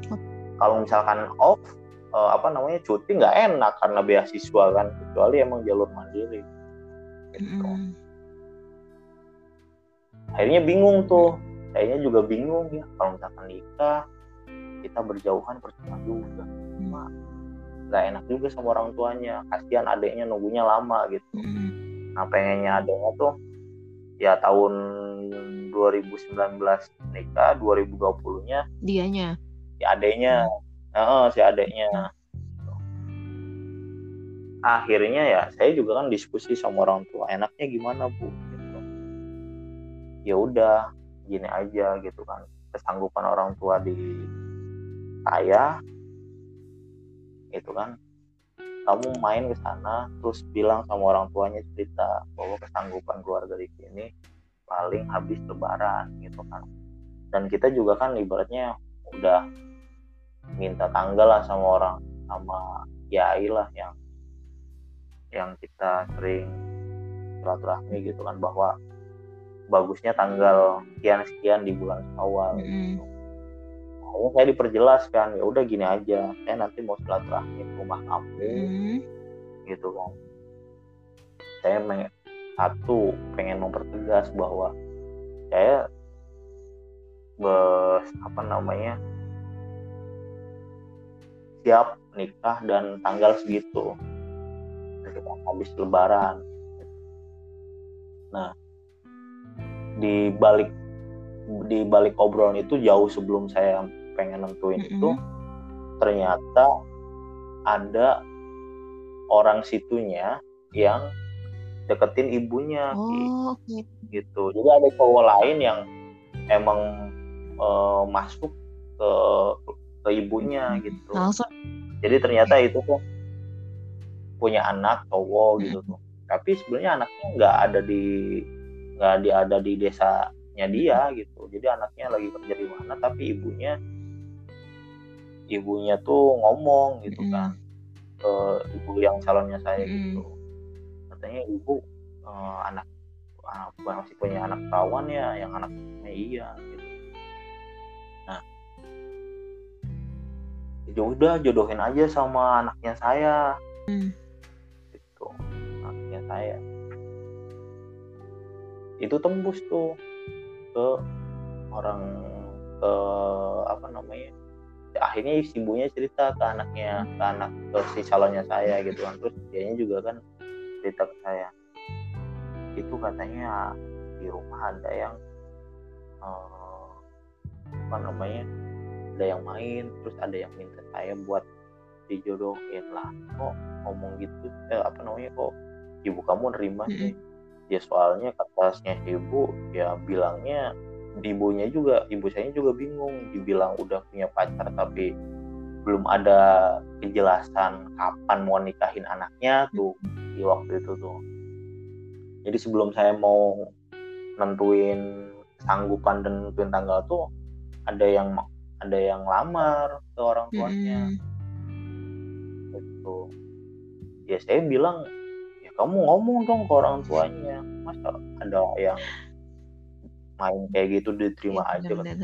Kalau misalkan off uh, apa namanya cuti nggak enak karena beasiswa kan. Kecuali emang jalur mandiri. Gitu. Mm. akhirnya bingung tuh. Kayaknya juga bingung ya. Kalau misalkan nikah kita berjauhan percuma juga. Cuma nggak enak juga sama orang tuanya. Kasihan adiknya nunggunya lama gitu. Mm. nah pengennya adiknya tuh ya tahun 2019 nikah 2020 nya dianya. si adiknya uh, si adiknya akhirnya ya saya juga kan diskusi sama orang tua enaknya gimana bu? Gitu. ya udah gini aja gitu kan. Kesanggupan orang tua di saya itu kan kamu main ke sana terus bilang sama orang tuanya cerita bahwa kesanggupan keluarga di sini paling habis lebaran gitu kan dan kita juga kan ibaratnya udah minta tanggal lah sama orang sama kiai lah yang yang kita sering silaturahmi gitu kan bahwa bagusnya tanggal sekian sekian di bulan awal mm -hmm. gitu. Saya diperjelaskan ya udah gini aja saya nanti mau silaturahmi ke rumah kamu. Mm -hmm. gitu kan. Saya satu pengen mempertegas bahwa saya bes apa namanya siap nikah dan tanggal segitu. Kita habis lebaran. Nah di balik di balik obrolan itu jauh sebelum saya pengen nentuin mm -hmm. itu ternyata ada orang situnya yang deketin ibunya oh, okay. gitu. Jadi ada cowok lain yang emang uh, masuk ke ke ibunya gitu. Langsung. Jadi ternyata itu tuh punya anak cowok gitu tuh. Tapi sebenarnya anaknya nggak ada di nggak ada di desanya dia gitu. Jadi anaknya lagi kerja di mana tapi ibunya ibunya tuh ngomong gitu kan ke ibu yang calonnya saya gitu. Katanya ibu uh, anak uh, masih punya anak perawan ya yang anaknya iya gitu. Nah. Ya udah jodohin aja sama anaknya saya. Hmm. gitu anaknya saya. Itu tembus tuh ke orang ke apa namanya akhirnya ibunya cerita ke anaknya ke anak ke si calonnya saya gitu kan. Terus dianya juga kan cerita ke saya. Itu katanya di rumah ada yang uh, apa namanya ada yang main terus ada yang minta saya buat dijodohin lah. Kok ngomong gitu eh, apa namanya kok ibu kamu nerima sih? Ya soalnya katanya ibu ya bilangnya ibunya juga ibu saya juga bingung dibilang udah punya pacar tapi belum ada kejelasan kapan mau nikahin anaknya tuh di waktu itu tuh. Jadi sebelum saya mau nentuin sanggupan dan nentuin tanggal tuh ada yang ada yang lamar ke orang tuanya. Hmm. itu ya saya bilang ya kamu ngomong dong ke orang tuanya masa ada yang main kayak gitu diterima ya, aja kan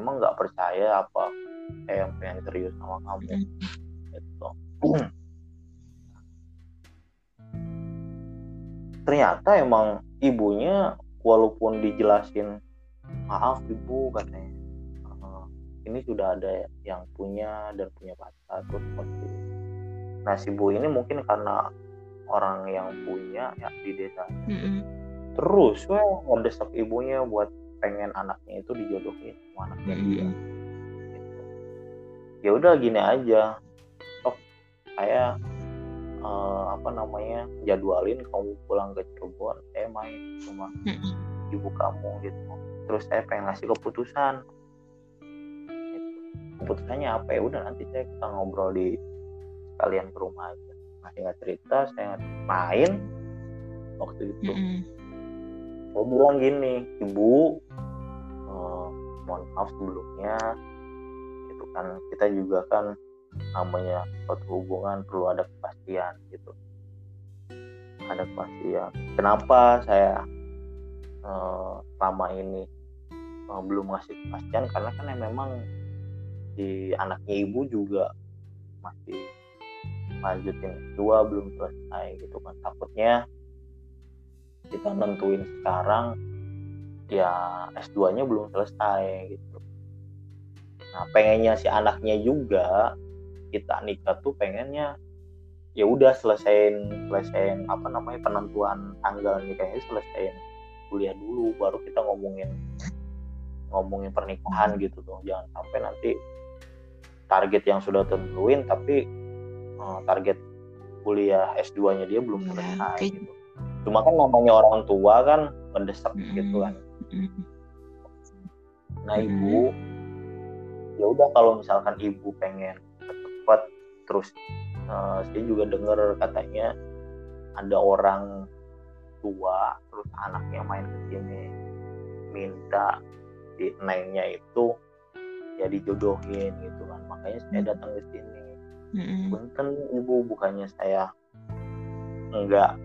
emang nggak percaya apa saya yang pengen serius sama kamu? Hmm. Gitu. Ternyata emang ibunya walaupun dijelasin maaf ibu katanya. Uh, ini sudah ada yang punya dan punya pacar terus seperti nah si bu ini mungkin karena orang yang punya ya di desa mm -hmm. terus wah ngedesak ibunya buat pengen anaknya itu dijodohin sama anaknya mm -hmm. dia gitu. ya udah gini aja saya uh, apa namanya jadwalin kamu pulang ke Cirebon saya main sama ibu kamu gitu terus saya pengen ngasih keputusan gitu. keputusannya apa ya udah nanti saya kita ngobrol di kalian ke rumah aja nah nggak cerita saya main waktu itu. Mm -hmm. saya bilang gini ibu eh, mohon maaf sebelumnya itu kan. Kita juga kan namanya suatu hubungan perlu ada kepastian gitu. Ada kepastian. Kenapa saya eh, selama ini eh, belum ngasih kepastian? Karena kan yang memang di anaknya ibu juga masih lanjutin dua belum selesai gitu kan. Takutnya kita nentuin sekarang ya S2 nya belum selesai gitu. Nah pengennya si anaknya juga kita nikah tuh pengennya ya udah selesaiin selesaiin apa namanya penentuan tanggal nikahnya selesaiin kuliah dulu baru kita ngomongin ngomongin pernikahan gitu tuh. Jangan sampai nanti target yang sudah tentuin tapi uh, target kuliah S2-nya dia belum iya, selesai ya, gitu. Cuma kan namanya orang tua kan mendesak mm -hmm. gitu kan. Mm -hmm. Nah, Ibu ya udah kalau misalkan Ibu pengen cepat terus uh, saya juga dengar katanya ada orang tua terus anaknya main ke sini minta di nengnya itu ya dijodohin gitu kan makanya saya hmm. datang ke sini mm-hmm. punten ibu bukannya saya enggak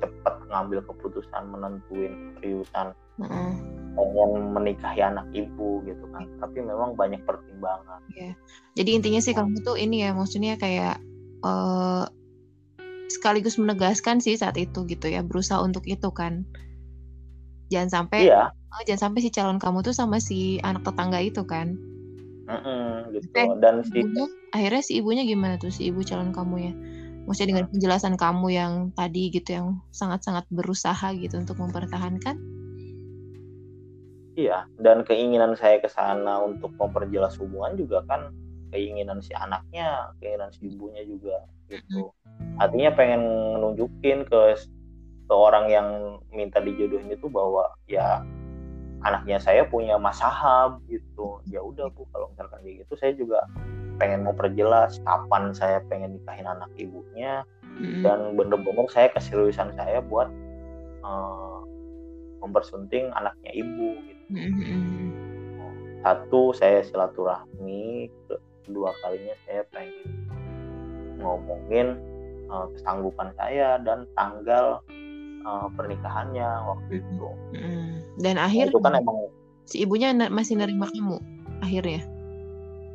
cepat ngambil keputusan menentuin seriusan mm-hmm. pengen menikahi anak ibu gitu kan tapi memang banyak pertimbangan yeah. jadi intinya sih kamu tuh ini ya maksudnya kayak uh, sekaligus menegaskan sih saat itu gitu ya berusaha untuk itu kan jangan sampai iya. oh, jangan sampai si calon kamu tuh sama si anak tetangga itu kan mm gitu. Eh, dan si ibunya, akhirnya si ibunya gimana tuh si ibu calon kamu ya? Maksudnya dengan penjelasan kamu yang tadi gitu yang sangat-sangat berusaha gitu untuk mempertahankan? Iya dan keinginan saya ke sana untuk memperjelas hubungan juga kan keinginan si anaknya keinginan si ibunya juga gitu. Artinya pengen nunjukin ke ke orang yang minta dijodohin itu bahwa ya anaknya saya punya masahab gitu ya udah bu kalau misalkan kayak gitu saya juga pengen mau perjelas kapan saya pengen nikahin anak ibunya mm-hmm. dan bener-bener saya keseriusan saya buat uh, mempersunting anaknya ibu gitu mm-hmm. satu saya silaturahmi kedua kalinya saya pengen ngomongin uh, kesanggupan saya dan tanggal uh, pernikahannya waktu itu. Mm. Dan akhir itu kan emang si ibunya masih nerima kamu akhirnya.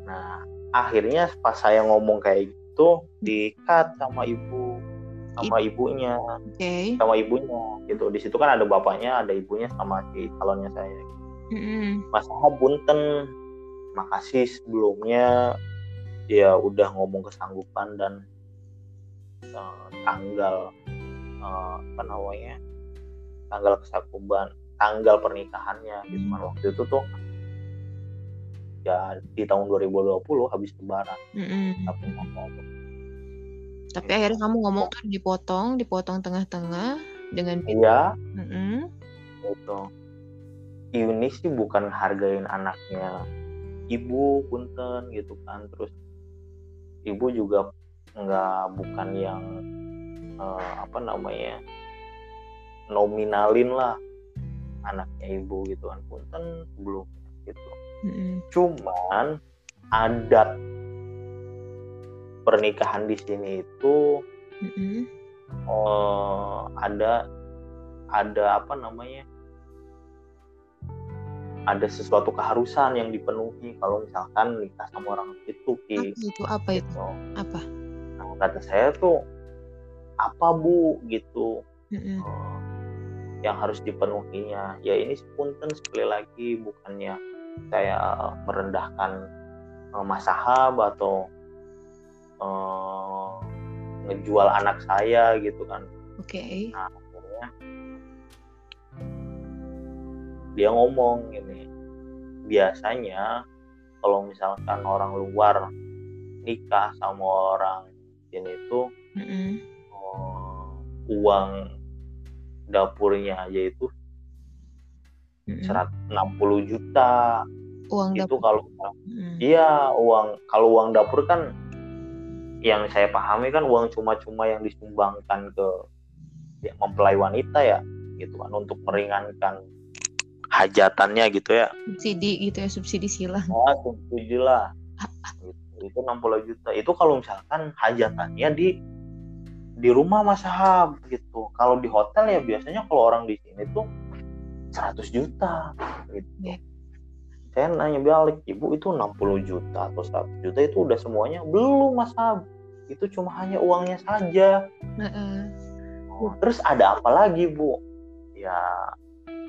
Nah akhirnya pas saya ngomong kayak gitu dikat sama ibu sama ibunya, okay. sama ibunya gitu. Di situ kan ada bapaknya, ada ibunya sama si calonnya saya. Mm-hmm. Mas Bunten, makasih sebelumnya dia udah ngomong kesanggupan dan uh, tanggal uh, apa namanya tanggal kesakuban tanggal pernikahannya gitu kan. Waktu itu tuh ya di tahun 2020 habis lebaran. Mm-hmm. tapi ngomong tapi ya. akhirnya kamu ngomong tuh dipotong dipotong tengah-tengah dengan iya. Mm-hmm. itu ini sih bukan hargain anaknya ibu punten gitu kan. Terus ibu juga nggak bukan yang uh, apa namanya nominalin lah anaknya ibu gitu kan punten belum gitu mm-hmm. cuman adat pernikahan di sini itu mm-hmm. uh, ada ada apa namanya ada sesuatu keharusan yang dipenuhi kalau misalkan nikah sama orang itu ki itu apa itu gitu. apa nah, kata saya tuh apa bu? Gitu. Mm-hmm. uh, yang harus dipenuhinya. Ya ini punten sekali lagi bukannya saya merendahkan uh, mas sahab atau uh, ngejual anak saya gitu kan. Oke. Okay. nah akhirnya dia ngomong ini biasanya kalau misalkan orang luar nikah sama orang ini tuh mm -hmm uang dapurnya aja itu enam puluh juta. Uang itu kalau hmm. iya uang kalau uang dapur kan yang saya pahami kan uang cuma-cuma yang disumbangkan ke ya, mempelai wanita ya gitu kan untuk meringankan hajatannya gitu ya. Subsidi gitu ya subsidi silang. Oh subsidi lah. Gitu. itu 60 juta. Itu kalau misalkan hajatannya di di rumah Mas Hab gitu. Kalau di hotel ya biasanya kalau orang di sini tuh 100 juta gitu. Yeah. saya nanya balik ibu itu 60 juta atau 100 juta itu udah semuanya? Belum Mas Hab itu cuma hanya uangnya saja. Uh -uh. terus ada apa lagi Bu? Ya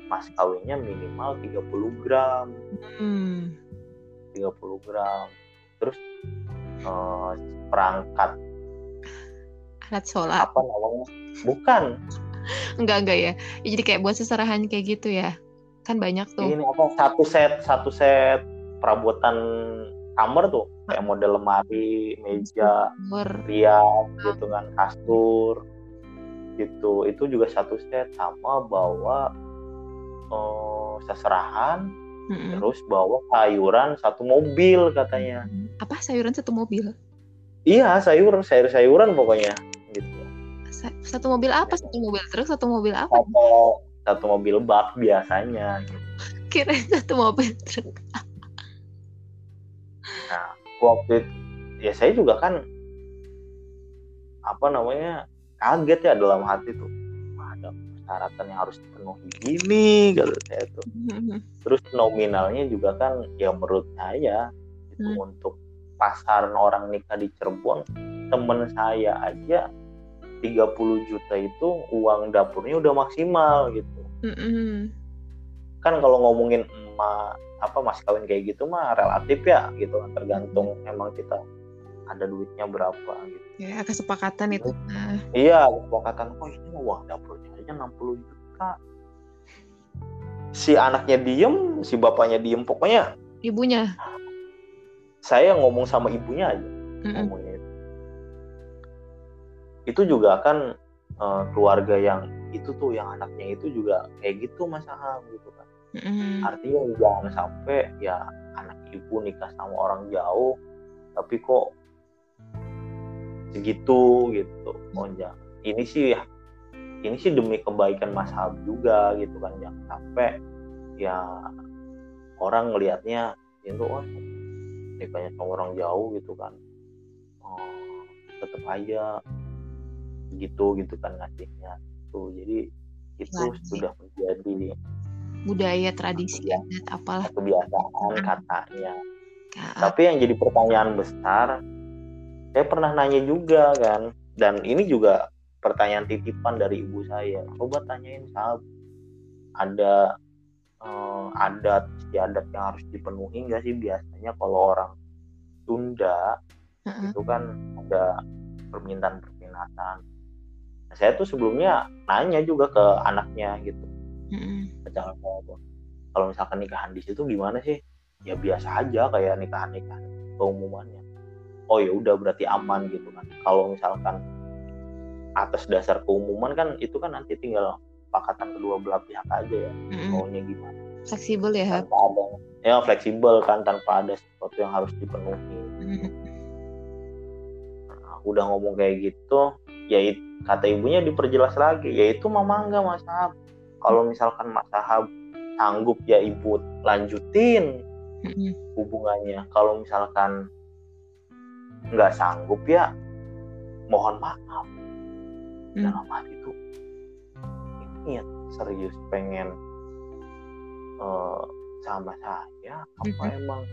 mas kawinnya minimal 30 gram. Hmm. 30 gram. Terus uh, perangkat alat sholat. Apa namanya? Bukan. Enggak enggak ya. Jadi kayak buat seserahan kayak gitu ya. Kan banyak tuh. Ini apa satu set satu set perabotan kamar tuh. Kayak model lemari meja rias gitu kan kastur gitu. Itu juga satu set. Sama bawa uh, seserahan mm-hmm. terus bawa sayuran satu mobil katanya. Apa sayuran satu mobil? Iya sayur sayur sayuran pokoknya satu mobil apa? Satu mobil truk satu mobil apa? Satu, satu mobil bak biasanya gitu. kira satu mobil truk. Nah waktu itu ya saya juga kan apa namanya kaget ya dalam hati tuh. Ada persyaratan yang harus dipenuhi gini gitu saya tuh. Terus nominalnya juga kan ya menurut saya itu hmm. untuk pasaran orang nikah di Cirebon temen saya aja 30 juta itu uang dapurnya udah maksimal gitu. Mm-hmm. Kan kalau ngomongin emak apa mas kawin kayak gitu mah relatif ya gitu kan tergantung emang kita ada duitnya berapa gitu. Ya kesepakatan itu. Nah. Iya kesepakatan. Oh ini uang dapurnya aja 60 juta. Si anaknya diem, si bapaknya diem, pokoknya. Ibunya. Saya ngomong sama ibunya aja. Mm-hmm. Ngomongnya itu juga kan uh, keluarga yang itu tuh yang anaknya itu juga kayak gitu mas Aham gitu kan. Mm. artinya jangan sampai ya anak ibu nikah sama orang jauh tapi kok segitu gitu. Oh jangan ini sih ini sih demi kebaikan Mas Hab juga gitu kan. Jangan sampai ya orang ngelihatnya itu oh nikahnya sama orang jauh gitu kan. Oh, tetap aja gitu gitu kan ngasihnya tuh jadi itu Lagi. sudah menjadi budaya tradisi adat apalah. Kebiasaan katanya. Tapi yang jadi pertanyaan besar saya pernah nanya juga kan dan ini juga pertanyaan titipan dari ibu saya. Coba tanyain sahab ada uh, adat istiadat yang harus dipenuhi nggak sih biasanya kalau orang Sunda? Uh -uh. itu kan ada permintaan permintaan saya tuh sebelumnya nanya juga ke anaknya gitu. Mm-hmm. kalau misalkan nikahan di situ gimana sih? Ya biasa aja kayak nikahan nikahan keumumannya. Oh ya udah berarti aman gitu kan. Kalau misalkan atas dasar keumuman kan itu kan nanti tinggal pakatan kedua belah pihak aja ya mm-hmm. maunya gimana. Fleksibel ya tanpa ada ya fleksibel kan tanpa ada sesuatu yang harus dipenuhi. Mm-hmm. nah, udah ngomong kayak gitu ya kata ibunya diperjelas lagi yaitu mama enggak mas Sahab kalau misalkan mas Sahab sanggup ya ibu lanjutin hubungannya. Kalau misalkan nggak sanggup ya mohon maaf. Mm. dalam hati itu ini ya serius pengen uh, sama saya apa emang?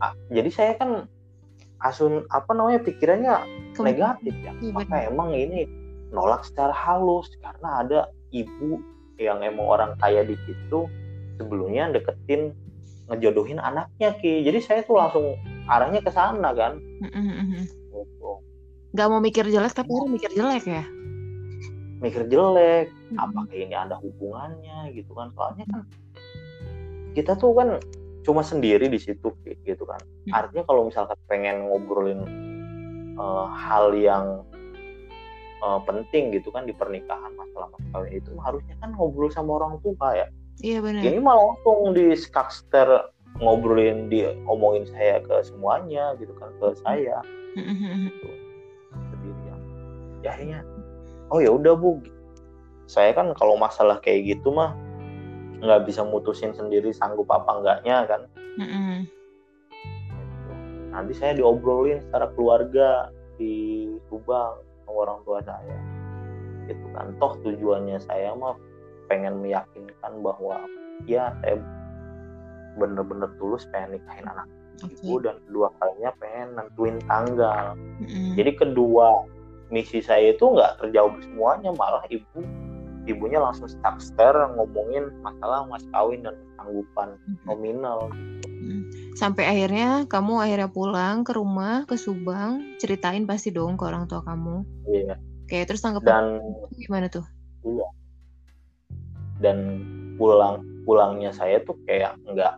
Ah, jadi saya kan asun apa namanya pikirannya negatif ya? Iya, maka emang ini nolak secara halus karena ada ibu yang emang orang kaya di situ sebelumnya deketin ngejodohin anaknya ki. Jadi saya tuh langsung arahnya ke sana kan. Gitu. Gak mau mikir jelek tapi orang mikir jelek ya? Mikir jelek apakah ini ada hubungannya gitu kan. Soalnya kan kita tuh kan cuma sendiri di situ gitu kan. Hmm. artinya kalau misalkan pengen ngobrolin uh, hal yang uh, penting gitu kan di pernikahan masalah masalah itu harusnya kan ngobrol sama orang tua ya. Iya benar. Ini malah langsung di skakster ngobrolin di omongin saya ke semuanya gitu kan ke saya. Gitu. sendirian ya. Akhirnya oh ya udah bu. Saya kan kalau masalah kayak gitu mah nggak bisa mutusin sendiri sanggup apa enggaknya kan. Nanti saya diobrolin secara keluarga di Subang orang tua saya. Gitu kan. Toh tujuannya saya mah pengen meyakinkan bahwa ya saya bener-bener tulus pengen nikahin anak Oke. ibu dan kedua kalinya pengen nentuin tanggal. Mm-mm. jadi kedua misi saya itu nggak terjawab semuanya malah ibu ibunya langsung stuck stare ngomongin masalah mas kawin dan kesanggupan nominal Sampai akhirnya kamu akhirnya pulang ke rumah ke Subang, ceritain pasti dong ke orang tua kamu. Iya. Oke, terus tanggapan dan gimana tuh? dan pulang pulangnya saya tuh kayak nggak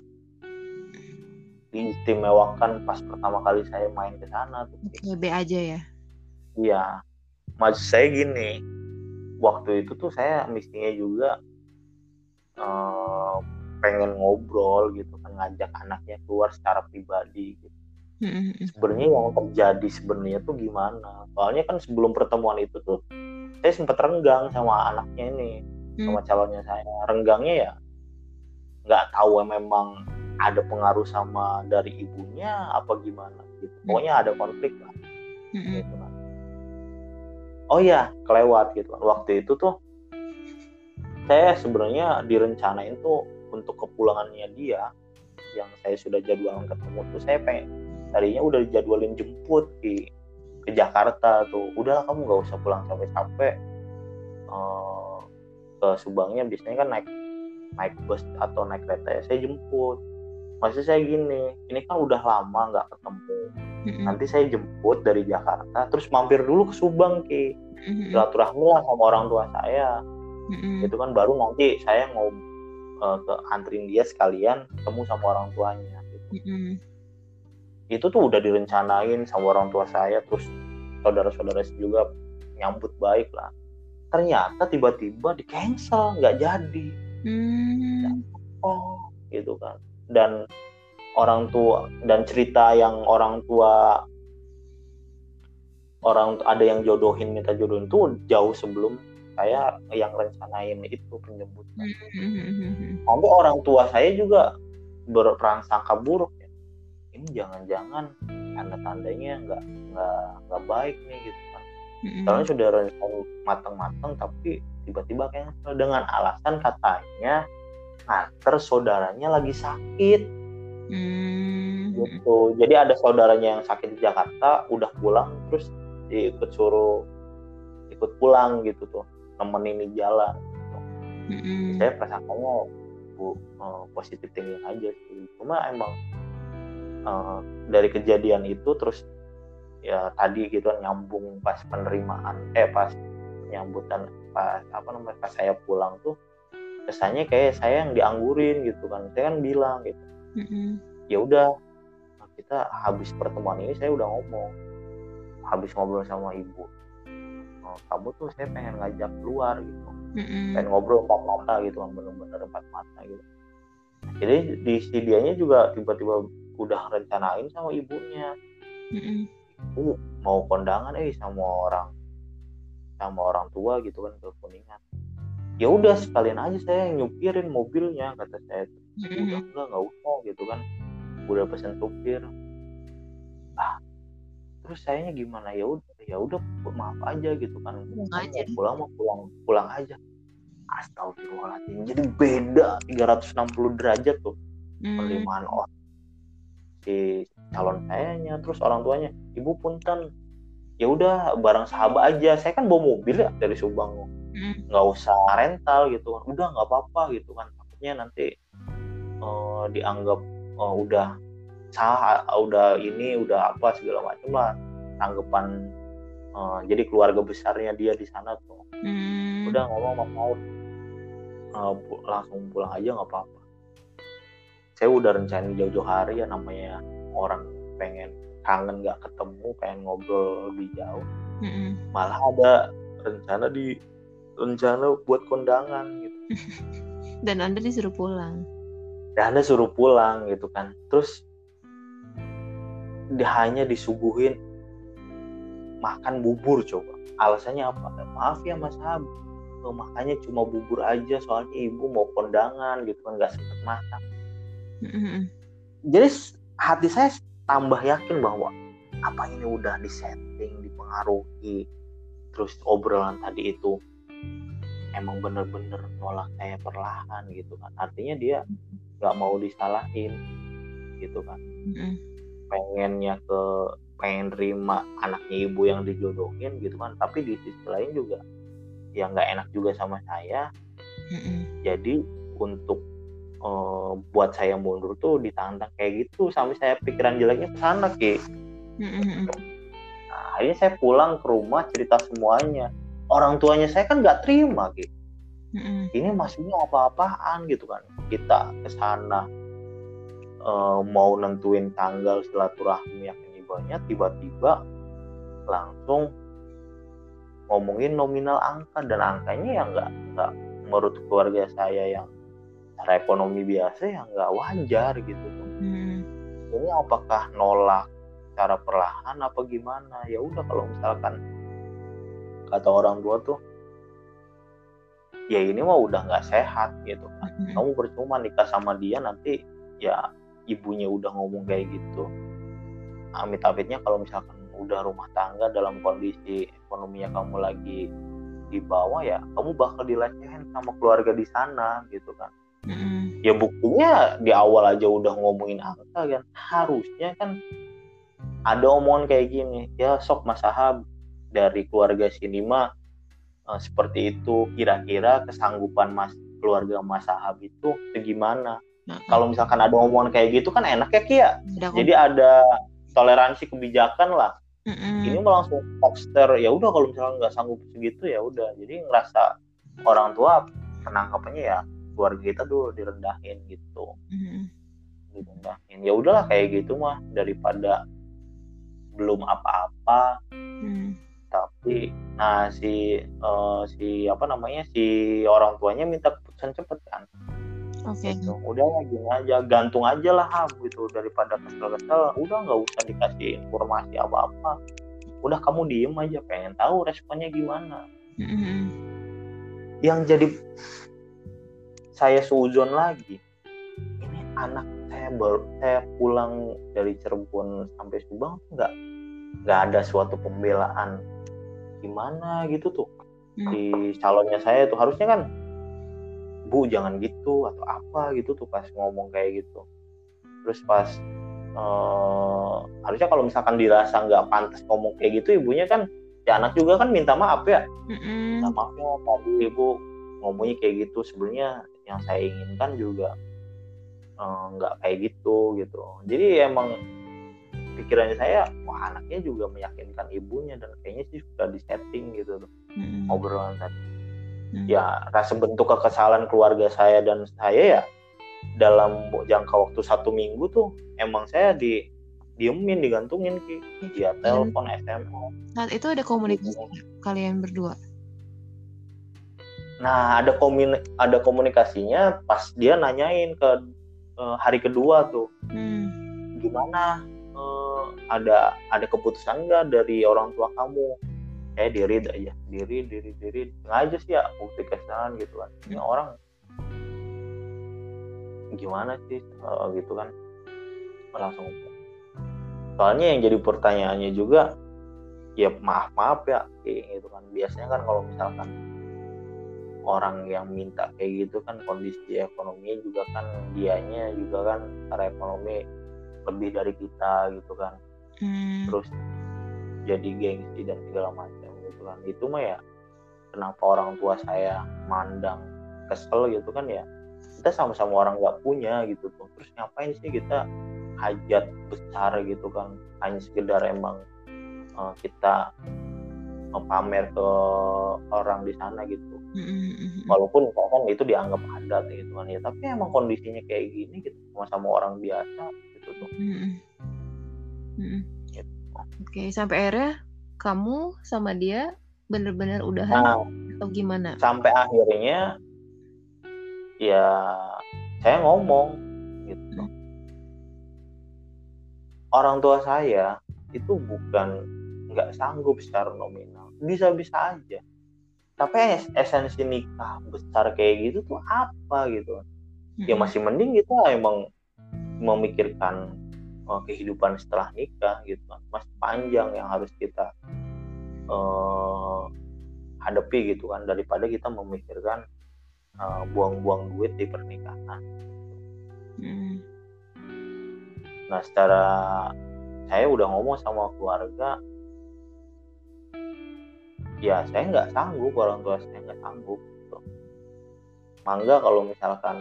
diistimewakan pas pertama kali saya main ke sana tuh Oke, B aja ya. iya maksud saya gini waktu itu tuh saya mestinya juga eh, pengen ngobrol gitu ngajak anaknya keluar secara pribadi gitu. Mm-mm. sebenarnya yang terjadi sebenarnya tuh gimana? Soalnya kan sebelum pertemuan itu tuh saya sempat renggang sama anaknya ini sama calonnya saya. Renggangnya ya nggak tahu memang ada pengaruh sama dari ibunya apa gimana gitu. Pokoknya ada konflik lah. Gitu kan. oh ya kelewat gitu kan. Waktu itu tuh saya sebenarnya direncanain tuh untuk kepulangannya dia yang saya sudah jadwalkan ketemu tuh saya pengen tadinya udah dijadwalin jemput di ke Jakarta tuh. Udahlah kamu nggak usah pulang capek-capek. Eh, ke Subangnya biasanya kan naik naik bus atau naik kereta ya saya jemput. Maksud saya gini ini kan udah lama nggak ketemu. Nanti saya jemput dari Jakarta terus mampir dulu ke Subang ki. Silaturahmi lah sama orang tua saya. Itu kan baru nanti saya mau eh, ke antrin dia sekalian ketemu sama orang tuanya gitu. Mm-mm. itu tuh udah direncanain sama orang tua saya terus saudara-saudara juga nyambut baik lah ternyata tiba-tiba di cancel nggak jadi Mm. oh gitu kan dan orang tua dan cerita yang orang tua orang ada yang jodohin minta jodohin tuh jauh sebelum saya yang rencanain itu penjemputan Mm-mm. sampai orang tua saya juga berprasangka buruk ya. Ini jangan-jangan tanda-tandanya nggak nggak nggak baik nih gitu kan. Soalnya sudah rencana matang-matang tapi tiba-tiba cancel dengan alasan katanya nganter saudaranya lagi sakit. Gitu. Jadi ada saudaranya yang sakit di Jakarta udah pulang terus diikut suruh ikut pulang gitu tuh nemenin di jalan Mm-mm. saya prasangkanya bu eh, positif tinggi aja sih. Cuma emang eh, dari kejadian itu terus ya tadi gitu kan nyambung pas penerimaan eh pas penyambutan pas apa namanya pas saya pulang tuh kesannya kayak saya yang dianggurin gitu kan. Saya kan bilang gitu. Mm-mm. ya udah kita habis pertemuan ini saya udah ngomong habis ngobrol sama ibu. "Oh, kamu tuh saya pengen ngajak keluar gitu. Mm-mm. pengen ngobrol empat mata gitu kan bener-bener empat mata gitu. Jadi di si dianya juga tiba-tiba udah rencanain sama ibunya. Mm-mm. uh mau kondangan eh sama orang sama orang tua gitu kan ke kuningan ya udah sekalian aja saya yang nyupirin mobilnya kata saya. Udah enggak nggak usah gitu kan. Udah pesen supir. Ah terus sayanya gimana? Ya udah ya udah maaf aja gitu kan. Pulang aja. mau pulang mau pulang pulang aja. Astagfirullahaladzim. Jadi beda 360 derajat tuh Mm. penerimaan orang. Si calon sayanya terus orang tuanya ibu punten. Ya udah bareng sahabat aja. Saya kan bawa mobil ya dari Subang. Mm. nggak usah rental gitu. Kan udah nggak apa-apa gitu kan. Takutnya nanti eh, dianggap eh, udah sah udah ini udah apa segala macam lah tanggapan eh, jadi keluarga besarnya dia di sana tuh Mm. udah ngomong mau mau eh, pu- langsung pulang aja nggak apa-apa saya udah rencanain jauh-jauh hari ya namanya orang pengen kangen nggak ketemu pengen ngobrol lebih jauh Mm-mm. malah ada rencana di rencana buat kondangan gitu Dan Anda disuruh pulang. dan anda suruh pulang gitu kan terus dia hanya disuguhin makan bubur coba. Alasannya apa? Maaf ya mas Hab oh, makanya cuma bubur aja soalnya ibu mau kondangan gitu kan nggak sempet masak. Mm-mm. jadi hati saya tambah yakin bahwa apa ini udah disetting dipengaruhi terus obrolan tadi itu emang bener-bener nolak saya perlahan gitu kan. Artinya dia nggak mau disalahin gitu kan. Pengennya ke pengen terima anaknya ibu yang dijodohin gitu kan. Tapi di sisi lain juga ya nggak enak juga sama saya. Jadi untuk eh, buat saya mundur tuh ditantang kayak gitu. Sampai saya pikiran jeleknya ke sana ki. Nah, akhirnya saya pulang ke rumah cerita semuanya. Orang tuanya saya kan nggak terima ki. Ini maksudnya apa-apaan gitu kan. Kita ke sana eh, mau nentuin tanggal silaturahmi yang banyak tiba-tiba langsung ngomongin nominal angka. Dan angkanya yang nggak nggak menurut keluarga saya yang secara ekonomi biasa yang nggak wajar gitu. Tuh Mm. ini apakah nolak cara perlahan apa gimana? Ya udah kalau misalkan kata orang tua tuh ya ini mah udah nggak sehat gitu kan. Mm-mm. kamu percuma nikah sama dia nanti ya ibunya udah ngomong kayak gitu amit-amitnya kalau misalkan udah rumah tangga dalam kondisi ekonominya kamu lagi di bawah ya kamu bakal dilecehin sama keluarga di sana gitu kan. Mm-mm. ya buktinya di awal aja udah ngomongin angka kan. Harusnya kan ada omongan kayak gini ya sok mas Ahab dari keluarga sini mah eh, seperti itu kira-kira kesanggupan mas keluarga mas Ahab itu segimana? Nah, kalau misalkan ada omongan kayak gitu kan enak ya Kia ada jadi ada toleransi kebijakan lah. Mm-mm. ini mah langsung poster ya udah kalau misalkan nggak sanggup segitu ya udah. Jadi ngerasa orang tua penangkapannya ya keluarga kita dulu direndahin gitu. Mm-mm. direndahin. Ya udahlah kayak gitu mah. Daripada belum apa-apa. Mm. tapi nah si eh, si apa namanya si orang tuanya minta keputusan cepet kan Oke. gitu udah gini aja gantung aja lah Ham, gitu daripada kesel-kesel udah nggak usah dikasih informasi apa-apa udah kamu diem aja pengen tahu responnya gimana Mm-mm. yang jadi saya suzon lagi ini anak saya baru saya pulang dari Cirebon sampai Subang nggak nggak ada suatu pembelaan gimana gitu tuh Hmm. di calonnya saya tuh harusnya kan bu jangan gitu atau apa gitu tuh pas ngomong kayak gitu. Terus pas eh, harusnya kalau misalkan dirasa nggak pantas ngomong kayak gitu ibunya kan ya anak juga kan minta maaf ya. Minta maaf ya tadi ibu ngomongnya kayak gitu. Sebenarnya yang saya inginkan juga eh, nggak kayak gitu gitu. Jadi emang pikirannya saya wah anaknya juga meyakinkan ibunya dan kayaknya sih sudah disetting gitu tuh Mm-mm. obrolan tadi Hmm. ya rasa bentuk kekesalan keluarga saya dan saya ya dalam jangka waktu satu minggu tuh emang saya di diemin digantungin ki via telepon SMS Saat itu ada komunikasi nggak kalian berdua. Nah, ada komun ada komunikasinya pas dia nanyain ke eh, hari kedua tuh, Hmm. gimana eh, ada ada keputusan nggak dari orang tua kamu? Saya diri aja, diri, diri, diri, aja sih ya bukti kesalahan gitu kan. Ini orang gimana sih Eh, gitu kan? Langsung. Soalnya yang jadi pertanyaannya juga, ya maaf maaf ya, kayak gitu kan. Biasanya kan kalau misalkan orang yang minta kayak gitu kan kondisi ekonominya juga kan dianya juga kan secara ekonomi lebih dari kita gitu kan Hmm. terus jadi gengsi dan segala macam kan itu mah ya kenapa orang tua saya mandang kesel gitu kan ya kita sama-sama orang nggak punya gitu tuh terus ngapain sih kita hajat besar gitu kan hanya sekedar emang eh, kita pamer ke orang di sana gitu Mm-mm. walaupun kan itu dianggap adat gitu kan ya tapi emang kondisinya kayak gini gitu sama-sama orang biasa gitu tuh Mm-mm. Mm-mm. Gitu. Oke, sampai akhirnya kamu sama dia bener-bener udahan nah atau gimana? sampai akhirnya ya saya ngomong gitu. Orang tua saya itu bukan nggak sanggup secara nominal. Bisa-bisa aja. Tapi esensi nikah besar kayak gitu tuh apa gitu? Ya masih mending kita emang memikirkan uh, kehidupan setelah nikah gitu kan masih panjang yang harus kita uh, hadapi gitu kan daripada kita memikirkan buang-buang uh, duit di pernikahan hmm. nah secara saya udah ngomong sama keluarga ya saya nggak sanggup orang tua saya nggak sanggup gitu. mangga kalau misalkan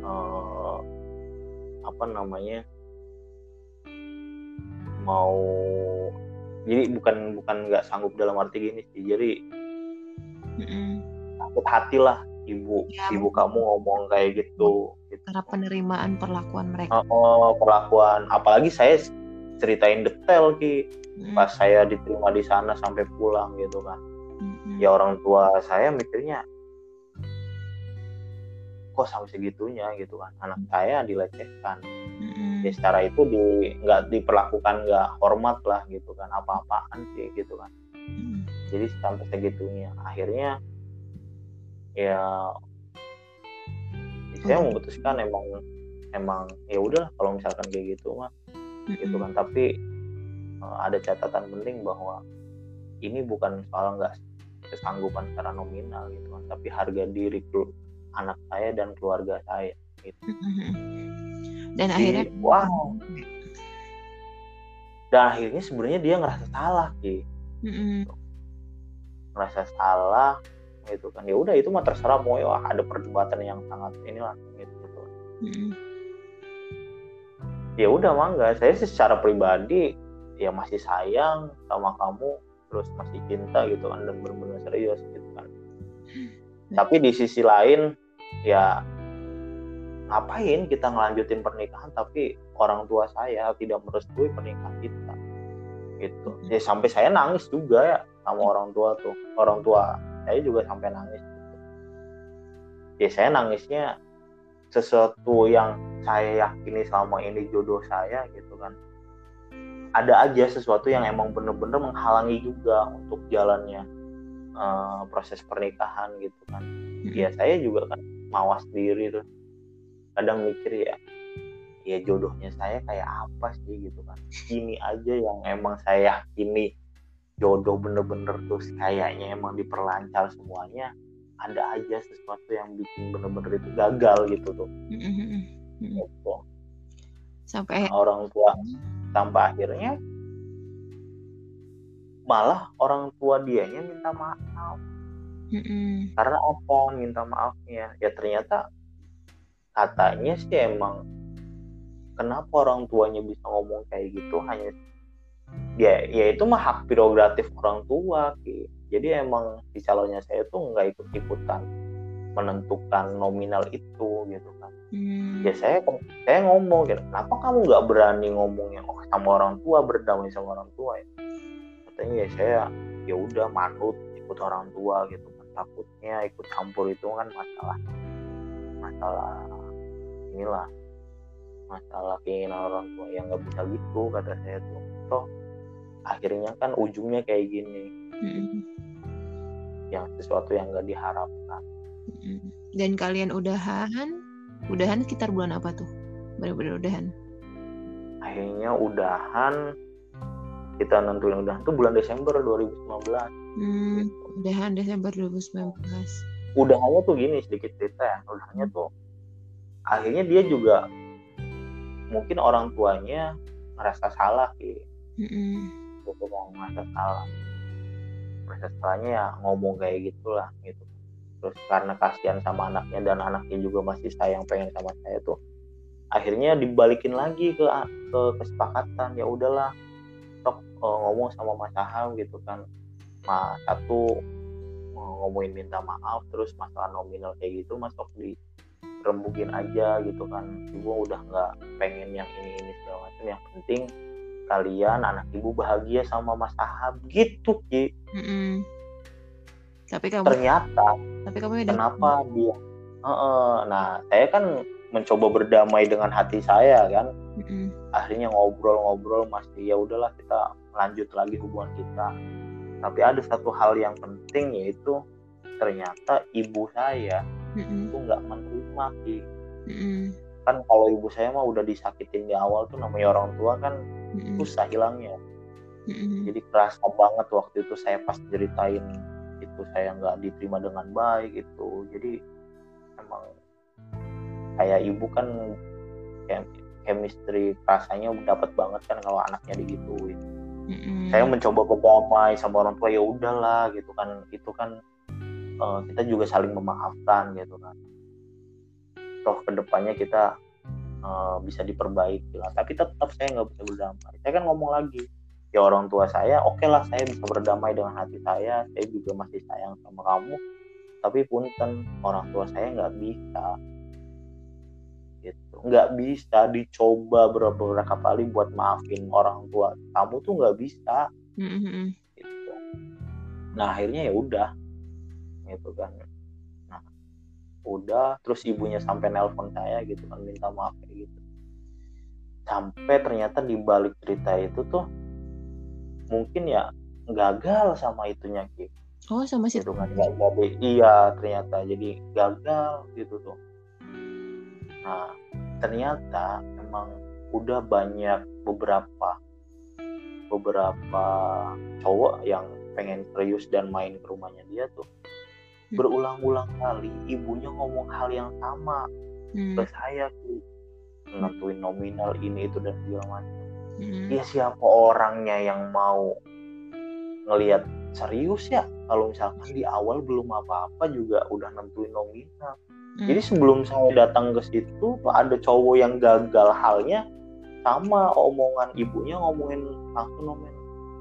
uh, apa namanya mau jadi bukan bukan nggak sanggup dalam arti gini sih. Jadi takut hati lah ibu ya, ibu kamu ngomong kayak gitu, gitu. karena penerimaan perlakuan mereka. Oh, perlakuan. Apalagi saya ceritain detail ki. Hmm. pas saya diterima di sana sampai pulang gitu kan. Hmm. ya orang tua saya mikirnya kok sampai segitunya? gitu kan. Anak saya dilecehkan. Mm-hmm. Ya secara itu di nggak diperlakukan nggak hormat lah gitu kan apa-apaan sih gitu kan mm-hmm. jadi sampai segitunya akhirnya ya saya memutuskan emang emang ya udah kalau misalkan kayak gitu mah mm-hmm. gitu kan tapi uh, ada catatan penting bahwa ini bukan soal nggak kesanggupan secara nominal gitu kan tapi harga diri anak saya dan keluarga saya gitu. Dan Jadi, akhirnya wow dan akhirnya sebenarnya dia ngerasa salah sih ngerasa salah gitu kan. Ya udah itu mah terserah mau ya ada perdebatan yang sangat inilah gitu, gitu. ya udah mangga saya secara pribadi ya masih sayang sama kamu terus masih cinta gitu kan. Dan benar-benar serius gitu kan. Tapi di sisi lain ya ngapain kita ngelanjutin pernikahan tapi orang tua saya tidak merestui pernikahan kita? Gitu. Ya sampai saya nangis juga ya sama orang tua tuh. Orang tua saya juga sampai nangis. Gitu. ya saya nangisnya sesuatu yang saya yakini selama ini jodoh saya gitu kan. Ada aja sesuatu yang emang bener-bener menghalangi juga untuk jalannya uh, proses pernikahan gitu kan. Ya saya juga kan mawas diri tuh kadang mikir ya ya jodohnya saya kayak apa sih gitu kan ini aja yang emang saya yakini jodoh bener-bener terus kayaknya emang diperlancar semuanya ada aja sesuatu yang bikin bener-bener itu gagal gitu tuh gitu. sampai nah, orang tua sampai akhirnya malah orang tua dianya minta maaf Mm-mm. Karena apa minta maafnya? Ya ternyata katanya sih emang kenapa orang tuanya bisa ngomong kayak gitu hanya ya ya itu mah hak prerogatif orang tua ki. Jadi emang si calonnya saya tuh nggak ikut ikutan menentukan nominal itu gitu kan. Hmm. Ya saya saya ngomong gitu, kenapa kamu nggak berani ngomongnya oh, sama orang tua berdamai sama orang tua ya? Katanya ya saya ya udah manut ikut orang tua gitu takutnya ikut campur itu kan masalah masalah inilah masalah keinginan orang tua yang nggak bisa gitu kata saya tuh. Toh akhirnya kan ujungnya kayak gini. Mm-hmm. yang sesuatu yang nggak diharapkan. Dan kalian udahan udahan sekitar bulan apa tuh? Benar-benar udahan? Akhirnya udahan kita nentuin udahan tuh bulan Desember 2019 Hmm, udahan Desember 2019. Udahannya tuh gini sedikit cerita ya. Udahannya tuh akhirnya dia juga mungkin orang tuanya merasa salah sih. Mm-hmm. Gitu mau merasa salah. Merasa salahnya ya ngomong kayak gitulah gitu. Terus karena kasihan sama anaknya dan anaknya juga masih sayang pengen sama saya tuh akhirnya dibalikin lagi ke ke kesepakatan ya udahlah tok uh, ngomong sama Mas Aham gitu kan ma satu ngomongin minta maaf terus masalah nominal kayak gitu masuk di rembukin aja gitu kan ibu udah nggak pengen yang ini ini segala macam yang penting kalian anak ibu bahagia sama mas Ahab gitu ki mm -mm. tapi kamu ternyata tapi kamu kenapa dia uh -uh. nah saya kan mencoba berdamai dengan hati saya kan mm -mm. akhirnya ngobrol-ngobrol masih ya udahlah kita lanjut lagi hubungan kita tapi ada satu hal yang penting yaitu ternyata ibu saya Mm-mm. itu nggak menerima Ki. Mm-mm. kan kalau ibu saya mah udah disakitin di awal tuh namanya orang tua kan Mm-mm. susah hilangnya Mm-mm. jadi kerasa banget waktu itu saya pas ceritain itu saya nggak diterima dengan baik itu jadi emang kayak ibu kan kayak chemistry rasanya dapat banget kan kalau anaknya digituin Mm-mm. saya mencoba berdamai sama orang tua ya udahlah gitu kan. Itu kan eh, kita juga saling memaafkan gitu kan. Toh ke depannya kita eh, bisa diperbaiki lah. Tapi tetap saya nggak bisa berdamai. Saya kan ngomong lagi ya orang tua saya oke lah saya bisa berdamai dengan hati saya. Saya juga masih sayang sama kamu. Tapi punten orang tua saya nggak bisa gitu nggak bisa dicoba beberapa kali buat maafin orang tua kamu tuh nggak bisa Mm-mm. gitu. Nah akhirnya ya udah gitu kan. Nah udah terus ibunya sampai nelpon saya gitu kan minta maaf kayak gitu. Sampai ternyata di balik cerita itu tuh mungkin ya gagal sama itunya Ki. Oh sama si Gitu kan iya ternyata jadi gagal gitu tuh. Nah ternyata emang udah banyak beberapa beberapa cowok yang pengen serius dan main ke rumahnya dia tuh. Hmm. berulang-ulang kali ibunya ngomong hal yang sama Mm, ke saya tuh. Nentuin nominal ini itu dan segala macam. Mm, ya siapa orangnya yang mau ngelihat serius ya? Kalau misalkan di awal belum apa-apa juga udah nentuin nominal mm. jadi sebelum saya datang ke situ ada cowok yang gagal halnya sama omongan ibunya ngomongin langsung nomin,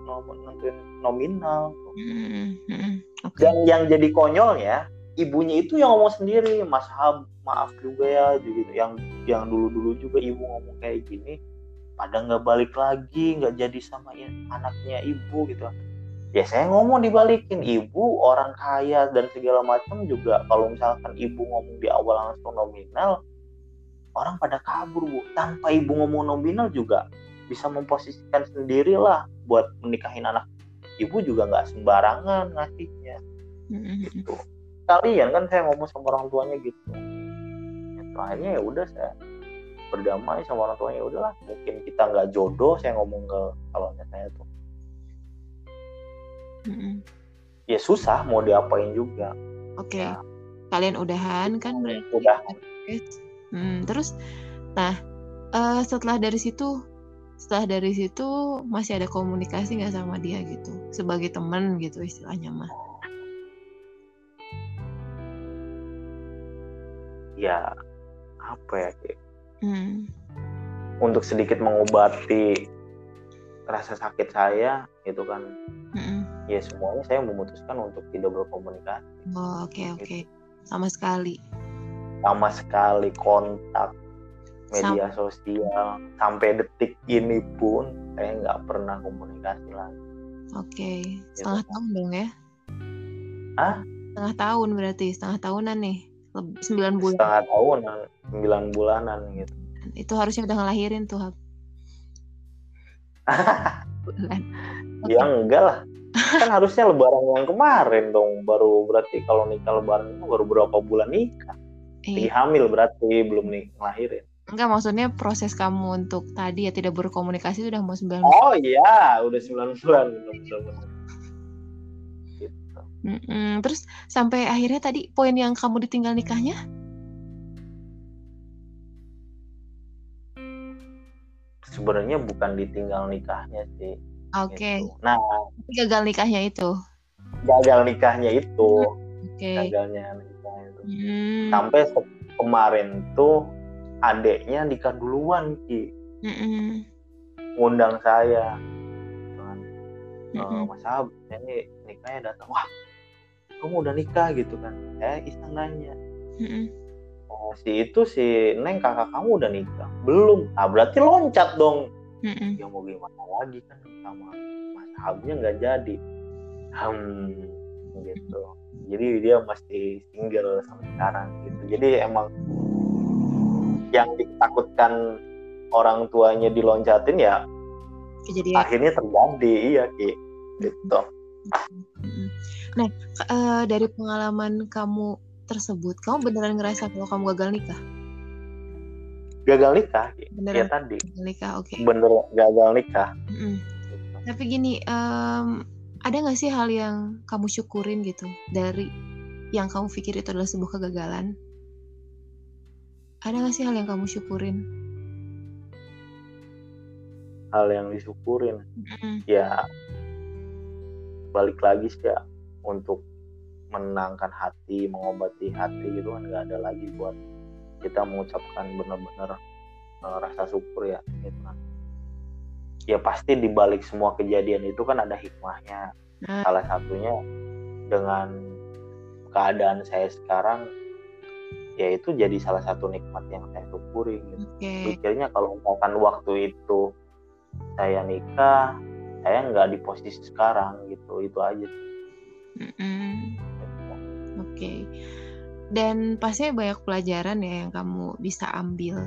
nom- nentuin nominal Mm, mm, Oke. dan yang jadi konyolnya ibunya itu yang ngomong sendiri mas Hab maaf juga ya gitu yang yang dulu dulu juga ibu ngomong kayak gini pada nggak balik lagi nggak jadi sama ya- anaknya ibu gitu ya saya ngomong dibalikin ibu orang kaya dan segala macam juga. Kalau misalkan ibu ngomong di awal langsung nominal orang pada kabur bu. Tanpa ibu ngomong nominal juga bisa memposisikan sendirilah buat menikahin anak. Ibu juga nggak sembarangan ngasihnya. Gitu. Kalian kan saya ngomong sama orang tuanya gitu. Gitu. akhirnya ya udah saya berdamai sama orang tuanya ya udahlah. Mungkin kita nggak jodoh saya ngomong ke calonnya saya tuh ya susah mau diapain juga Oke. Ya. Kalian udahan kan berarti. udah Hmm, terus, nah eh, setelah dari situ, setelah dari situ masih ada komunikasi nggak sama dia gitu, sebagai teman gitu istilahnya mah. ya apa ya? Hmm, untuk sedikit mengobati rasa sakit saya itu kan. Ya semuanya saya memutuskan untuk tidak berkomunikasi Oh, oke oke, sama sekali. sama sekali kontak media sosial sampai detik ini pun saya nggak pernah komunikasi lagi Oke, setengah tahun dong ya? Hah? Setengah tahun berarti, setengah tahunan nih, sembilan bulan. setengah tahunan sembilan bulanan gitu Itu harusnya udah ngelahirin tuh. Bulan. Ya enggak lah kan harusnya lebaran yang kemarin dong baru berarti kalau nikah lebaran itu baru berapa bulan nikah lagi Eh, hamil berarti belum nih ngelahirin enggak maksudnya proses kamu untuk tadi ya tidak berkomunikasi itu udah mau sembilan bulan. oh iya udah sembilan bulan gitu Mm-mm. Terus sampai akhirnya tadi poin yang kamu ditinggal nikahnya? sebenarnya bukan ditinggal nikahnya sih Oke, gitu. nah gagal nikahnya itu. gagal nikahnya itu Oke. gagalnya nikahnya itu Hmm. sampai se- kemarin tuh adeknya nikah duluan ki Mm-mm. ngundang saya. Eh, Mm-mm. Mas Ab, ini nikahnya datang wah kamu udah nikah gitu kan saya iseng nanya Mm-mm. oh, si itu si Neng kakak kamu udah nikah belum ah berarti loncat dong Mm-mm. ya mau gimana lagi kan sama Mas Habnya nggak jadi hmm gitu jadi dia masih single sampai sekarang gitu jadi emang yang ditakutkan orang tuanya diloncatin ya Kejadian. akhirnya terjadi iya ki gitu Nah, uh, dari pengalaman kamu tersebut, kamu beneran ngerasa kalau kamu gagal nikah? Gagal nikah, beneran ya tadi. Gagal nikah, oke. Okay. Bener gagal nikah. Mm-hmm. Tapi gini, um, ada nggak sih hal yang kamu syukurin gitu dari yang kamu pikir itu adalah sebuah kegagalan? Ada nggak sih hal yang kamu syukurin? Hal yang disyukurin, mm-hmm. ya balik lagi sih ya untuk menenangkan hati mengobati hati gitu kan nggak ada lagi buat kita mengucapkan benar-benar uh, rasa syukur ya gitu kan ya pasti di balik semua kejadian itu kan ada hikmahnya hmm. salah satunya dengan keadaan saya sekarang ya itu jadi salah satu nikmat yang saya syukuri gitu. Okay. Pikirnya kalau misalkan waktu itu saya nikah saya nggak di posisi sekarang gitu itu aja mm -mm. oke okay. Dan pasti banyak pelajaran ya yang kamu bisa ambil.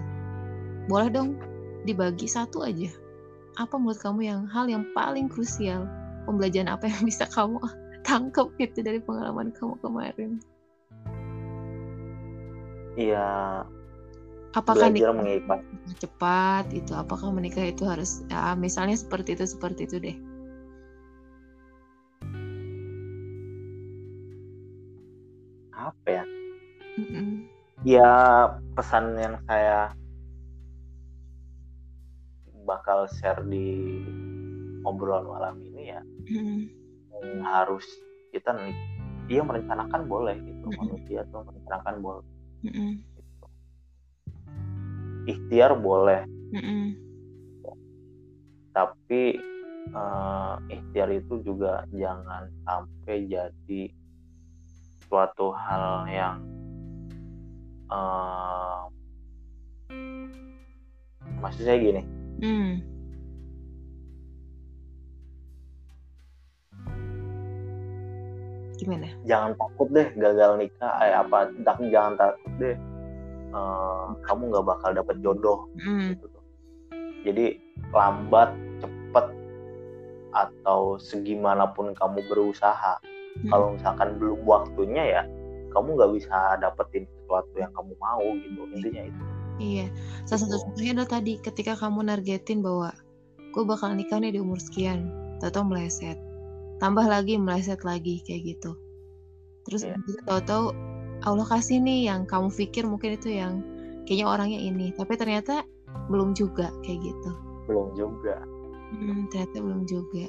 Boleh dong dibagi satu aja. Apa menurut kamu yang hal yang paling krusial? Pembelajaran apa yang bisa kamu tangkap gitu dari pengalaman kamu kemarin? Iya. Apakah belajar menikah cepat itu? Apakah menikah itu harus ya misalnya seperti itu seperti itu deh. Apa ya ya pesan yang saya bakal share di obrolan malam ini ya mm-hmm. harus kita dia merencanakan boleh gitu mm-hmm. manusia tuh merencanakan boleh mm-hmm ikhtiar boleh mm -mm. tapi uh, ikhtiar itu juga jangan sampai jadi suatu hal yang uh, maksud saya gini mm. gimana jangan takut deh gagal nikah eh apa jangan takut deh uh, kamu nggak bakal dapet jodoh mm. gitu tuh. Jadi lambat, cepet atau segimanapun kamu berusaha, mm. kalau misalkan belum waktunya ya, kamu nggak bisa dapetin sesuatu yang kamu mau gitu intinya itu. Iya, salah satu gitu. contohnya adalah tadi ketika kamu nargetin bahwa gue bakal nikah nih di umur sekian, tahu meleset, tambah lagi meleset lagi kayak gitu. Terus yeah. tahu-tahu Allah kasih nih yang kamu pikir mungkin itu yang kayaknya orangnya ini tapi ternyata belum juga kayak gitu belum juga hmm, ternyata belum juga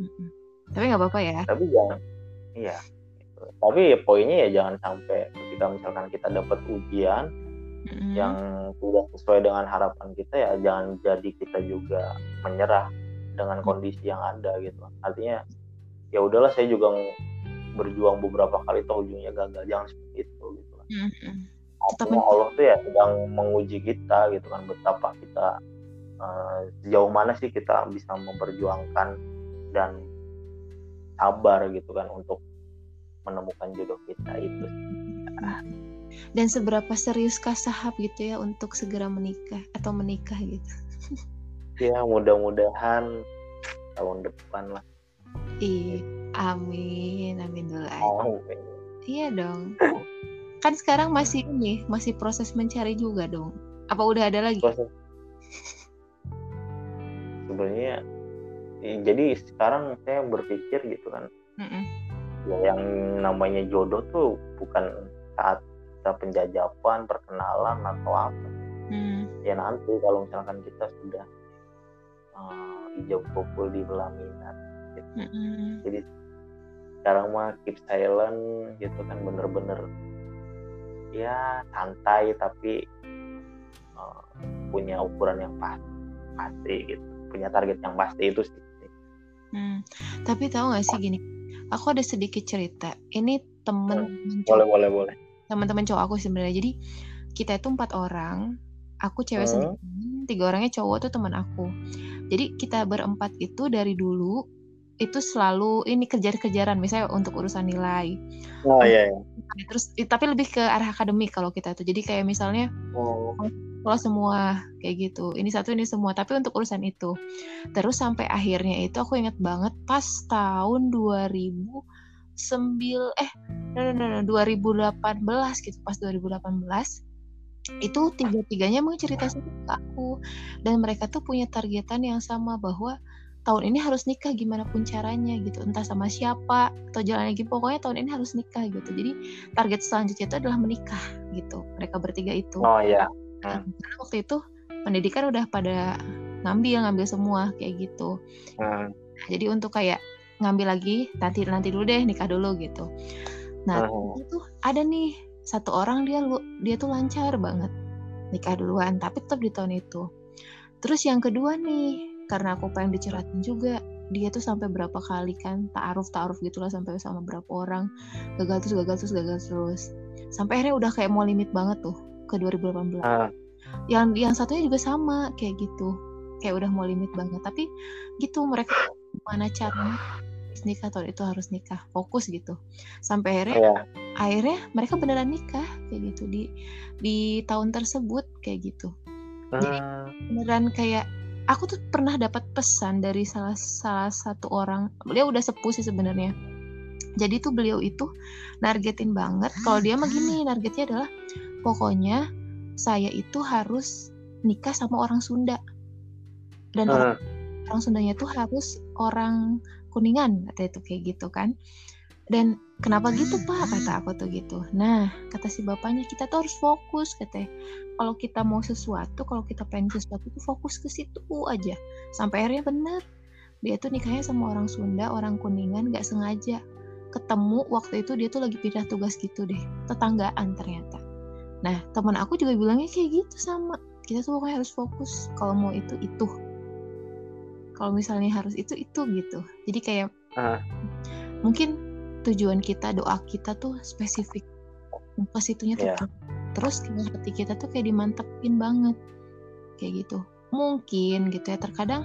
hmm. tapi nggak apa-apa ya tapi jangan iya tapi ya poinnya ya jangan sampai ketika misalkan kita dapat ujian hmm. yang tidak sesuai dengan harapan kita ya jangan jadi kita juga menyerah dengan kondisi yang ada gitu artinya ya udahlah saya juga berjuang beberapa kali toh ujungnya gagal jangan seperti itu gitu mm-hmm. Artinya Allah tuh ya sedang menguji kita gitu kan betapa kita uh, sejauh mana sih kita bisa memperjuangkan dan sabar gitu kan untuk menemukan jodoh kita itu. Dan seberapa seriuskah sahab gitu ya untuk segera menikah atau menikah gitu? ya mudah-mudahan tahun depan lah. Iya Amin, amin dulu aja. Iya dong. Kan sekarang masih ini, masih proses mencari juga dong. Apa udah ada lagi? Sebenarnya, jadi sekarang saya berpikir gitu kan, mm -mm. ya yang namanya jodoh tuh bukan saat kita penjajapan, perkenalan atau apa. Mm. Ya nanti kalau misalkan kita sudah uh, hijau popul di pelaminan, gitu. mm -mm. jadi sekarang mah keep silent gitu kan bener-bener ya santai tapi uh, punya ukuran yang pas pasti gitu punya target yang pasti itu sih hmm. tapi tahu gak sih gini aku ada sedikit cerita ini temen hmm. boleh boleh boleh teman-teman cowok aku sebenarnya jadi kita itu empat orang aku cewek hmm. sendiri tiga orangnya cowok tuh teman aku jadi kita berempat itu dari dulu itu selalu ini kejar-kejaran misalnya untuk urusan nilai. Oh iya. iya. Terus tapi lebih ke arah akademik kalau kita tuh. Jadi kayak misalnya oh. kalau semua kayak gitu. Ini satu ini semua tapi untuk urusan itu. Terus sampai akhirnya itu aku ingat banget pas tahun 2009 eh no, no, no, no 2018 gitu pas 2018 itu tiga-tiganya mau cerita ke aku. Dan mereka tuh punya targetan yang sama bahwa tahun ini harus nikah gimana pun caranya gitu entah sama siapa atau jalan lagi pokoknya tahun ini harus nikah gitu. Jadi target selanjutnya itu adalah menikah gitu mereka bertiga itu. Oh ya hmm. karena waktu itu pendidikan udah pada ngambil ngambil semua kayak gitu. Hmm. jadi untuk kayak ngambil lagi nanti nanti dulu deh nikah dulu gitu. Nah hmm. itu ada nih satu orang dia dia tuh lancar banget nikah duluan tapi tetap di tahun itu. Terus yang kedua nih karena aku pengen diceratin juga dia tuh sampai berapa kali kan taaruf taaruf gitulah sampai sama berapa orang gagal terus gagal terus gagal terus. Sampai akhirnya udah kayak mau limit banget tuh ke 2018 uh. yang yang satunya juga sama kayak gitu. Kayak udah mau limit banget tapi gitu mereka mana caranya nikah tahun itu harus nikah fokus gitu sampai akhirnya yeah. akhirnya mereka beneran nikah kayak gitu di di tahun tersebut kayak gitu jadi uh. beneran kayak aku tuh pernah dapat pesan dari salah salah satu orang beliau udah sepuh sih sebenarnya jadi tuh beliau itu nargetin banget kalau dia mah gini nargetnya adalah pokoknya saya itu harus nikah sama orang Sunda dan uh. orang, orang Sundanya tuh harus orang kuningan kata itu kayak gitu kan. Dan kenapa gitu pak? Kata aku tuh gitu. Nah kata si bapaknya kita tuh harus fokus katanya kalau kita mau sesuatu kalau kita pengen sesuatu tuh fokus ke situ aja. Sampai akhirnya bener dia tuh nikahnya sama orang Sunda orang Kuningan nggak sengaja ketemu waktu itu dia tuh lagi pindah tugas gitu deh tetanggaan ternyata. Nah teman aku juga bilangnya kayak gitu sama. Kita tuh pokoknya harus fokus kalau mau itu itu kalau misalnya harus itu itu gitu jadi kayak uh. mungkin tujuan kita doa kita tuh spesifik ke situnya tuh yeah. terus hati kita tuh kayak dimantepin banget kayak gitu mungkin gitu ya terkadang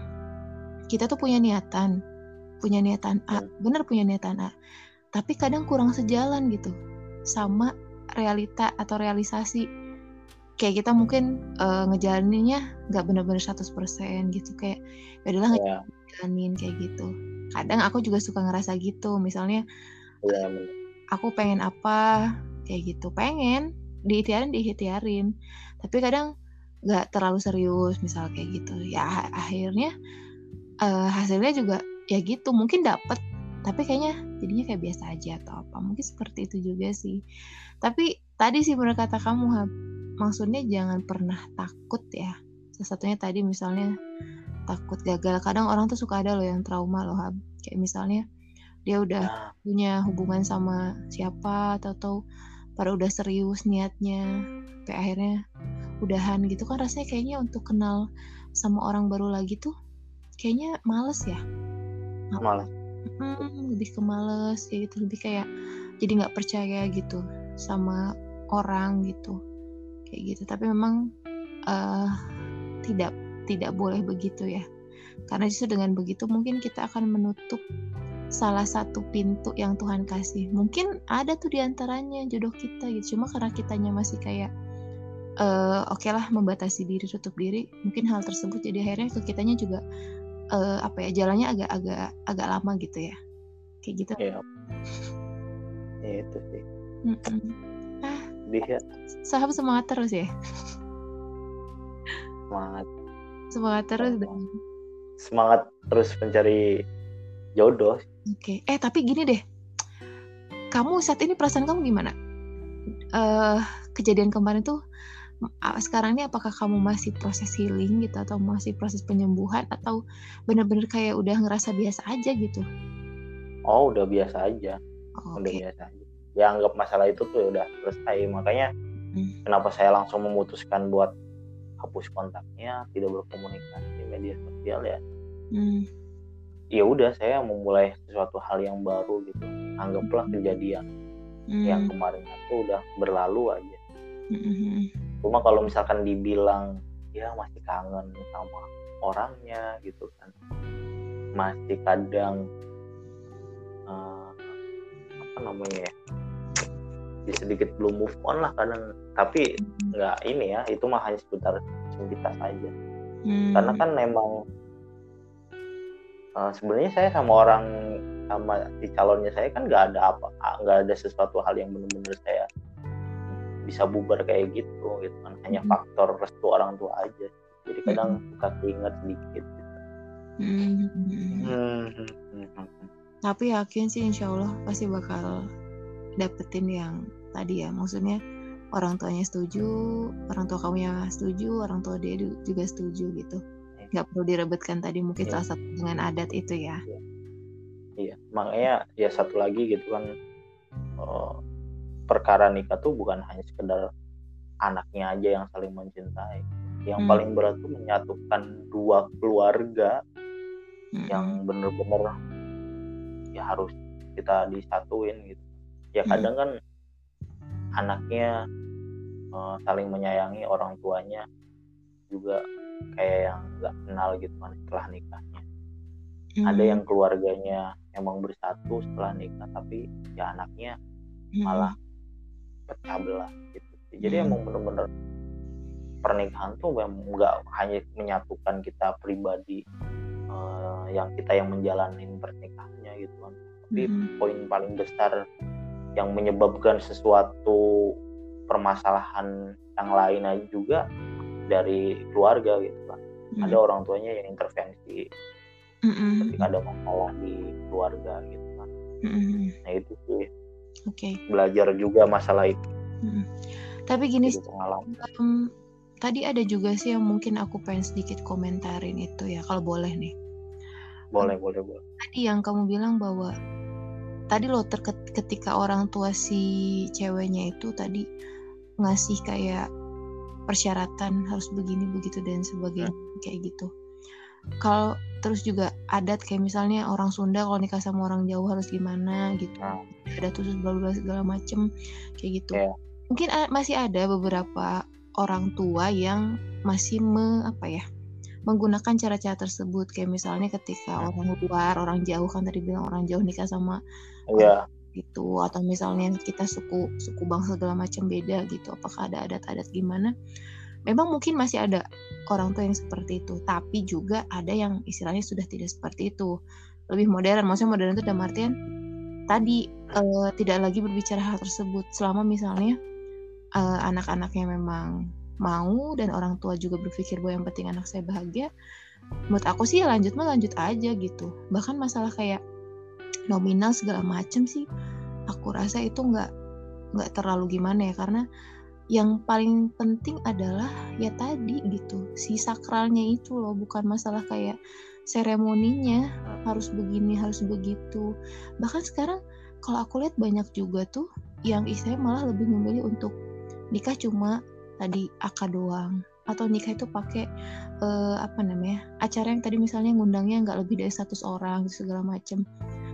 kita tuh punya niatan punya niatan A yeah. bener punya niatan A tapi kadang kurang sejalan gitu sama realita atau realisasi kayak kita mungkin uh, ngejalaninnya nggak bener-bener 100% gitu kayak ya adalah yeah. ngejalanin kayak gitu. Kadang aku juga suka ngerasa gitu misalnya ya, aku pengen apa? kayak gitu. Pengen diitiarin diitiarin tapi kadang nggak terlalu serius misal kayak gitu. Ya akhirnya uh, hasilnya juga ya gitu mungkin dapet tapi kayaknya jadinya kayak biasa aja atau apa. Mungkin seperti itu juga sih. Tapi tadi sih menurut kata kamu Hab, maksudnya jangan pernah takut ya. Sesatunya tadi misalnya takut gagal. Kadang orang tuh suka ada loh yang trauma loh Hab. kayak misalnya dia udah nah. punya hubungan sama siapa atau atau pada udah serius niatnya sampai akhirnya udahan gitu kan rasanya kayaknya untuk kenal sama orang baru lagi tuh kayaknya males ya. Males. Hmm, lebih ke males kayak gitu. Lebih kayak jadi nggak percaya gitu sama orang gitu kayak gitu tapi memang uh, tidak tidak boleh begitu ya karena justru dengan begitu mungkin kita akan menutup salah satu pintu yang Tuhan kasih. Mungkin ada tuh di antaranya jodoh kita gitu. Cuma karena kitanya masih kayak uh, oke okay lah membatasi diri, tutup diri. Mungkin hal tersebut jadi akhirnya ke kitanya juga uh, apa ya jalannya agak-agak agak lama gitu ya. Kayak gitu. Iya. Ya, itu sih. Mm -mm. Ah, Dia. Sahabat semangat terus ya. Semangat. Semangat terus dan semangat terus mencari jodoh Oke, eh tapi gini deh, kamu saat ini perasaan kamu gimana? Uh, kejadian kemarin tuh sekarang ini apakah kamu masih proses healing gitu atau masih proses penyembuhan atau benar-benar kayak udah ngerasa biasa aja gitu? Oh udah biasa aja, oh, udah biasa aja. Ya anggap masalah itu tuh udah selesai makanya hmm. kenapa saya langsung memutuskan buat hapus kontaknya, tidak berkomunikasi di media sosial ya. Hmm ya udah saya memulai sesuatu hal yang baru gitu anggaplah kejadian hmm. yang kemarin itu udah berlalu aja hmm. cuma kalau misalkan dibilang ya masih kangen sama orangnya gitu kan masih kadang uh, apa namanya ya sedikit belum move on lah kadang tapi nggak ini ya itu mah hanya sebentar sebentar saja hmm. karena kan memang uh, sebenarnya saya sama orang sama si calonnya saya kan nggak ada apa nggak ada sesuatu hal yang benar-benar saya bisa bubar kayak gitu gitu kan hanya hmm. faktor restu orang tua aja jadi kadang hmm. suka keinget sedikit gitu. hmm. Hmm. Hmm. tapi yakin sih insya Allah pasti bakal dapetin yang tadi ya maksudnya orang tuanya setuju orang tua kamu yang setuju orang tua dia juga setuju gitu nggak perlu direbutkan tadi mungkin yeah. salah satu dengan adat itu ya iya yeah. makanya ya satu lagi gitu kan uh, perkara nikah tuh bukan hanya sekedar anaknya aja yang saling mencintai yang hmm. paling berat tuh menyatukan dua keluarga hmm. yang bener-bener ya harus kita disatuin gitu ya hmm. kadang kan anaknya uh, saling menyayangi orang tuanya juga kayak yang nggak kenal gitu kan setelah nikahnya hmm. ada yang keluarganya emang bersatu setelah nikah tapi ya anaknya hmm. malah pecah belah gitu jadi hmm. emang bener-bener pernikahan tuh nggak hanya menyatukan kita pribadi uh, yang kita yang menjalani pernikahannya gitu kan tapi hmm. poin paling besar yang menyebabkan sesuatu permasalahan yang lain aja juga dari keluarga gitu kan mm. ada orang tuanya yang intervensi mm ketika ada masalah di keluarga gitu kan mm nah itu sih. Okay. belajar juga masalah itu. Mm. tapi gini um, tadi ada juga sih yang mungkin aku pengen sedikit komentarin itu ya kalau boleh nih. Boleh boleh boleh. Tadi yang kamu bilang bahwa tadi lo terket ketika orang tua si ceweknya itu tadi ngasih kayak persyaratan harus begini begitu dan sebagainya hmm. kayak gitu kalau terus juga adat kayak misalnya orang Sunda kalau nikah sama orang jauh harus gimana gitu hmm. ada bla bla segala macem kayak gitu yeah. mungkin masih ada beberapa orang tua yang masih me apa ya menggunakan cara-cara tersebut kayak misalnya ketika hmm. orang luar orang jauh kan tadi bilang orang jauh nikah sama yeah. gitu. Atau misalnya kita suku suku bangsa segala macam beda gitu. Apakah ada adat-adat gimana? Memang mungkin masih ada orang tua yang seperti itu. Tapi juga ada yang istilahnya sudah tidak seperti itu. Lebih modern. Maksudnya modern itu dalam artian tadi uh, tidak lagi berbicara hal tersebut. Selama misalnya uh, anak-anaknya memang mau dan orang tua juga berpikir bahwa yang penting anak saya bahagia menurut aku sih lanjut mah lanjut aja gitu. Bahkan masalah kayak nominal segala macem sih aku rasa itu nggak nggak terlalu gimana ya. Karena yang paling penting adalah ya tadi gitu si sakralnya itu loh bukan masalah kayak seremoninya harus begini harus begitu. Bahkan sekarang kalau aku lihat banyak juga tuh yang istilahnya malah lebih memilih untuk nikah cuma tadi akad doang. Atau nikah itu pakai uh, apa namanya acara yang tadi misalnya ngundangnya nggak lebih dari 100 orang segala macem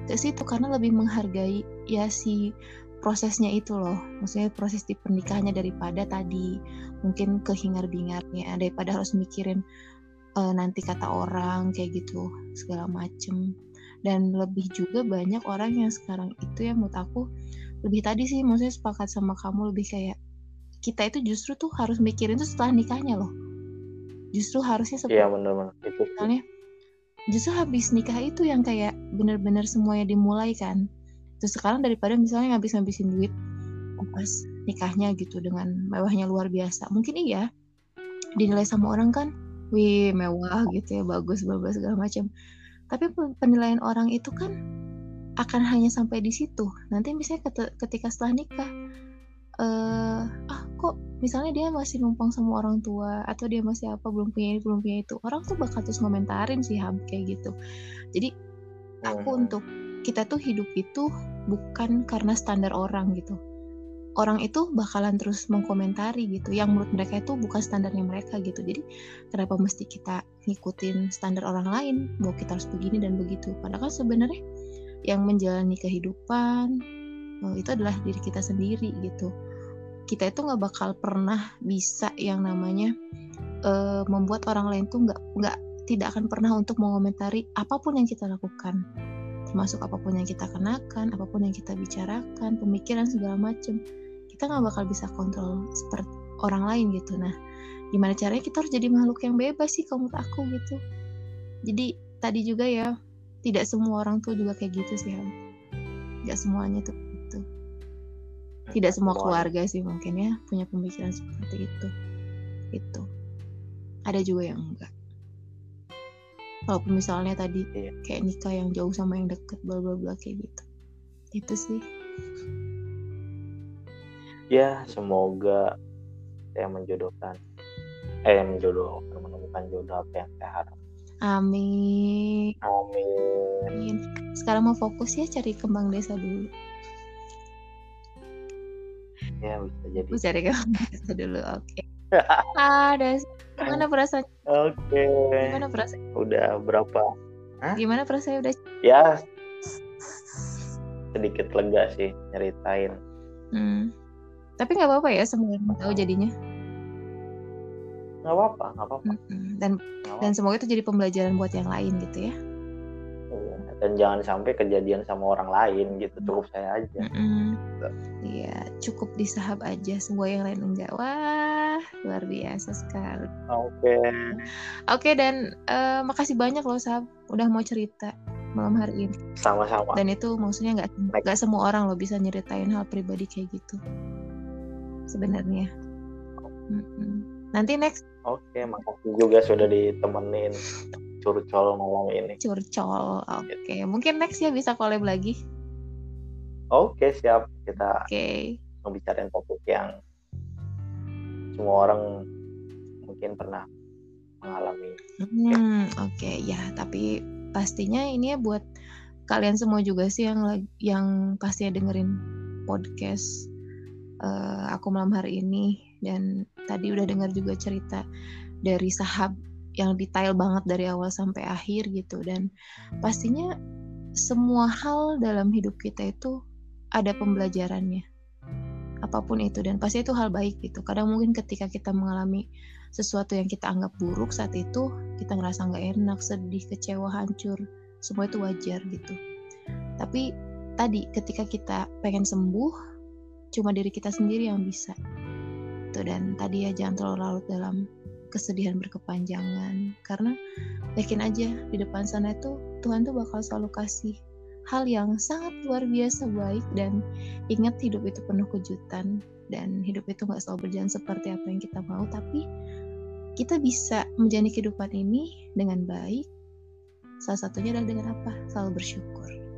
ke situ karena lebih menghargai ya si prosesnya itu loh. Maksudnya proses di pernikahannya daripada tadi mungkin kehingar bingarnya daripada harus mikirin uh, nanti kata orang kayak gitu segala macem. Dan lebih juga banyak orang yang sekarang itu ya menurut aku lebih tadi sih maksudnya sepakat sama kamu lebih kayak kita itu justru tuh harus mikirin tuh setelah nikahnya loh. Justru harusnya seperti iya benar-benar itu misalnya justru habis nikah itu yang kayak bener-bener semuanya dimulai kan. Terus sekarang daripada misalnya ngabis-ngabisin duit pas nikahnya gitu dengan mewahnya luar biasa. Mungkin iya dinilai sama orang kan wih mewah gitu ya bagus bagus segala macam. Tapi penilaian orang itu kan akan hanya sampai di situ. Nanti misalnya ketika setelah nikah uh, ah kok misalnya dia masih numpang sama orang tua atau dia masih apa belum punya ini belum punya itu orang tuh bakal terus komentarin sih ham kayak gitu. Jadi aku hmm. untuk kita tuh hidup itu bukan karena standar orang gitu. Orang itu bakalan terus mengkomentari gitu yang menurut mereka itu bukan standarnya mereka gitu. Jadi kenapa mesti kita ngikutin standar orang lain? Bahwa kita harus begini dan begitu. Padahal kan sebenarnya yang menjalani kehidupan itu adalah diri kita sendiri gitu. Kita itu nggak bakal pernah bisa yang namanya uh, membuat orang lain tuh nggak nggak tidak akan pernah untuk mengomentari apa pun yang kita lakukan. Termasuk apa pun yang kita kenakan apa pun yang kita bicarakan pemikiran segala macam kita nggak bakal bisa kontrol seperti orang lain gitu. Nah gimana caranya kita harus jadi makhluk yang bebas sih kalau menurut aku gitu. Jadi tadi juga ya tidak semua orang tuh juga kayak gitu sih nggak semuanya tuh tidak semua keluarga sih mungkin ya punya pemikiran seperti itu. Itu ada juga yang enggak. Walaupun misalnya tadi iya. kayak nikah yang jauh sama yang deket bla bla bla kayak gitu. Itu sih. Ya semoga saya menjodohkan eh menjodohkan menemukan jodoh apa yang saya harap. Amin. Amin. Amin. Sekarang mau fokus ya cari kembang desa dulu ya bisa jadi. Bisa desa dulu oke. Okay. ada gimana perasaan oke. Okay. gimana perasaan udah berapa? Hah? gimana perasaan udah ya. Sedikit lega sih nyeritain. Hmm. tapi nggak apa-apa ya semua orang tahu jadinya. Nggak apa-apa nggak apa-apa. Dan gak dan semoga itu jadi pembelajaran buat yang lain gitu ya dan jangan sampai kejadian sama orang lain gitu cukup saya aja. Iya cukup disahab aja semua yang lain enggak. Wah luar biasa sekali. Oke. Okay. oke okay, dan uh, makasih banyak loh sahab udah mau cerita malam hari ini. Sama-sama. Dan itu maksudnya nggak nggak semua orang lo bisa nyeritain hal pribadi kayak gitu. Sebenarnya. Mm -mm. nanti next. Oke, makasih juga sudah ditemenin curcol malam ini. Curcol, oke. Okay. Mungkin next ya bisa collab lagi. Oke, siap. Kita okay. membicarain topik yang semua orang mungkin pernah mengalami. Hmm, oke okay. ya. Tapi pastinya ini ya buat kalian semua juga sih yang yang pastinya dengerin podcast uh, aku malam hari ini dan tadi udah dengar juga cerita dari sahab yang detail banget dari awal sampai akhir gitu. Dan pastinya semua hal dalam hidup kita itu ada pembelajarannya. Apa pun itu dan pasti itu hal baik gitu. Kadang mungkin ketika kita mengalami sesuatu yang kita anggap buruk saat itu kita ngerasa nggak enak sedih kecewa hancur semua itu wajar gitu. Tapi tadi ketika kita pengen sembuh cuma diri kita sendiri yang bisa. Gitu dan tadi ya jangan terlalu larut dalam kesedihan berkepanjangan. Karena yakin aja di depan sana itu Tuhan tuh bakal selalu kasih hal yang sangat luar biasa baik dan ingat hidup itu penuh kejutan dan hidup itu nggak selalu berjalan seperti apa yang kita mau tapi kita bisa menjalani kehidupan ini dengan baik. Salah satunya adalah dengan apa? Selalu bersyukur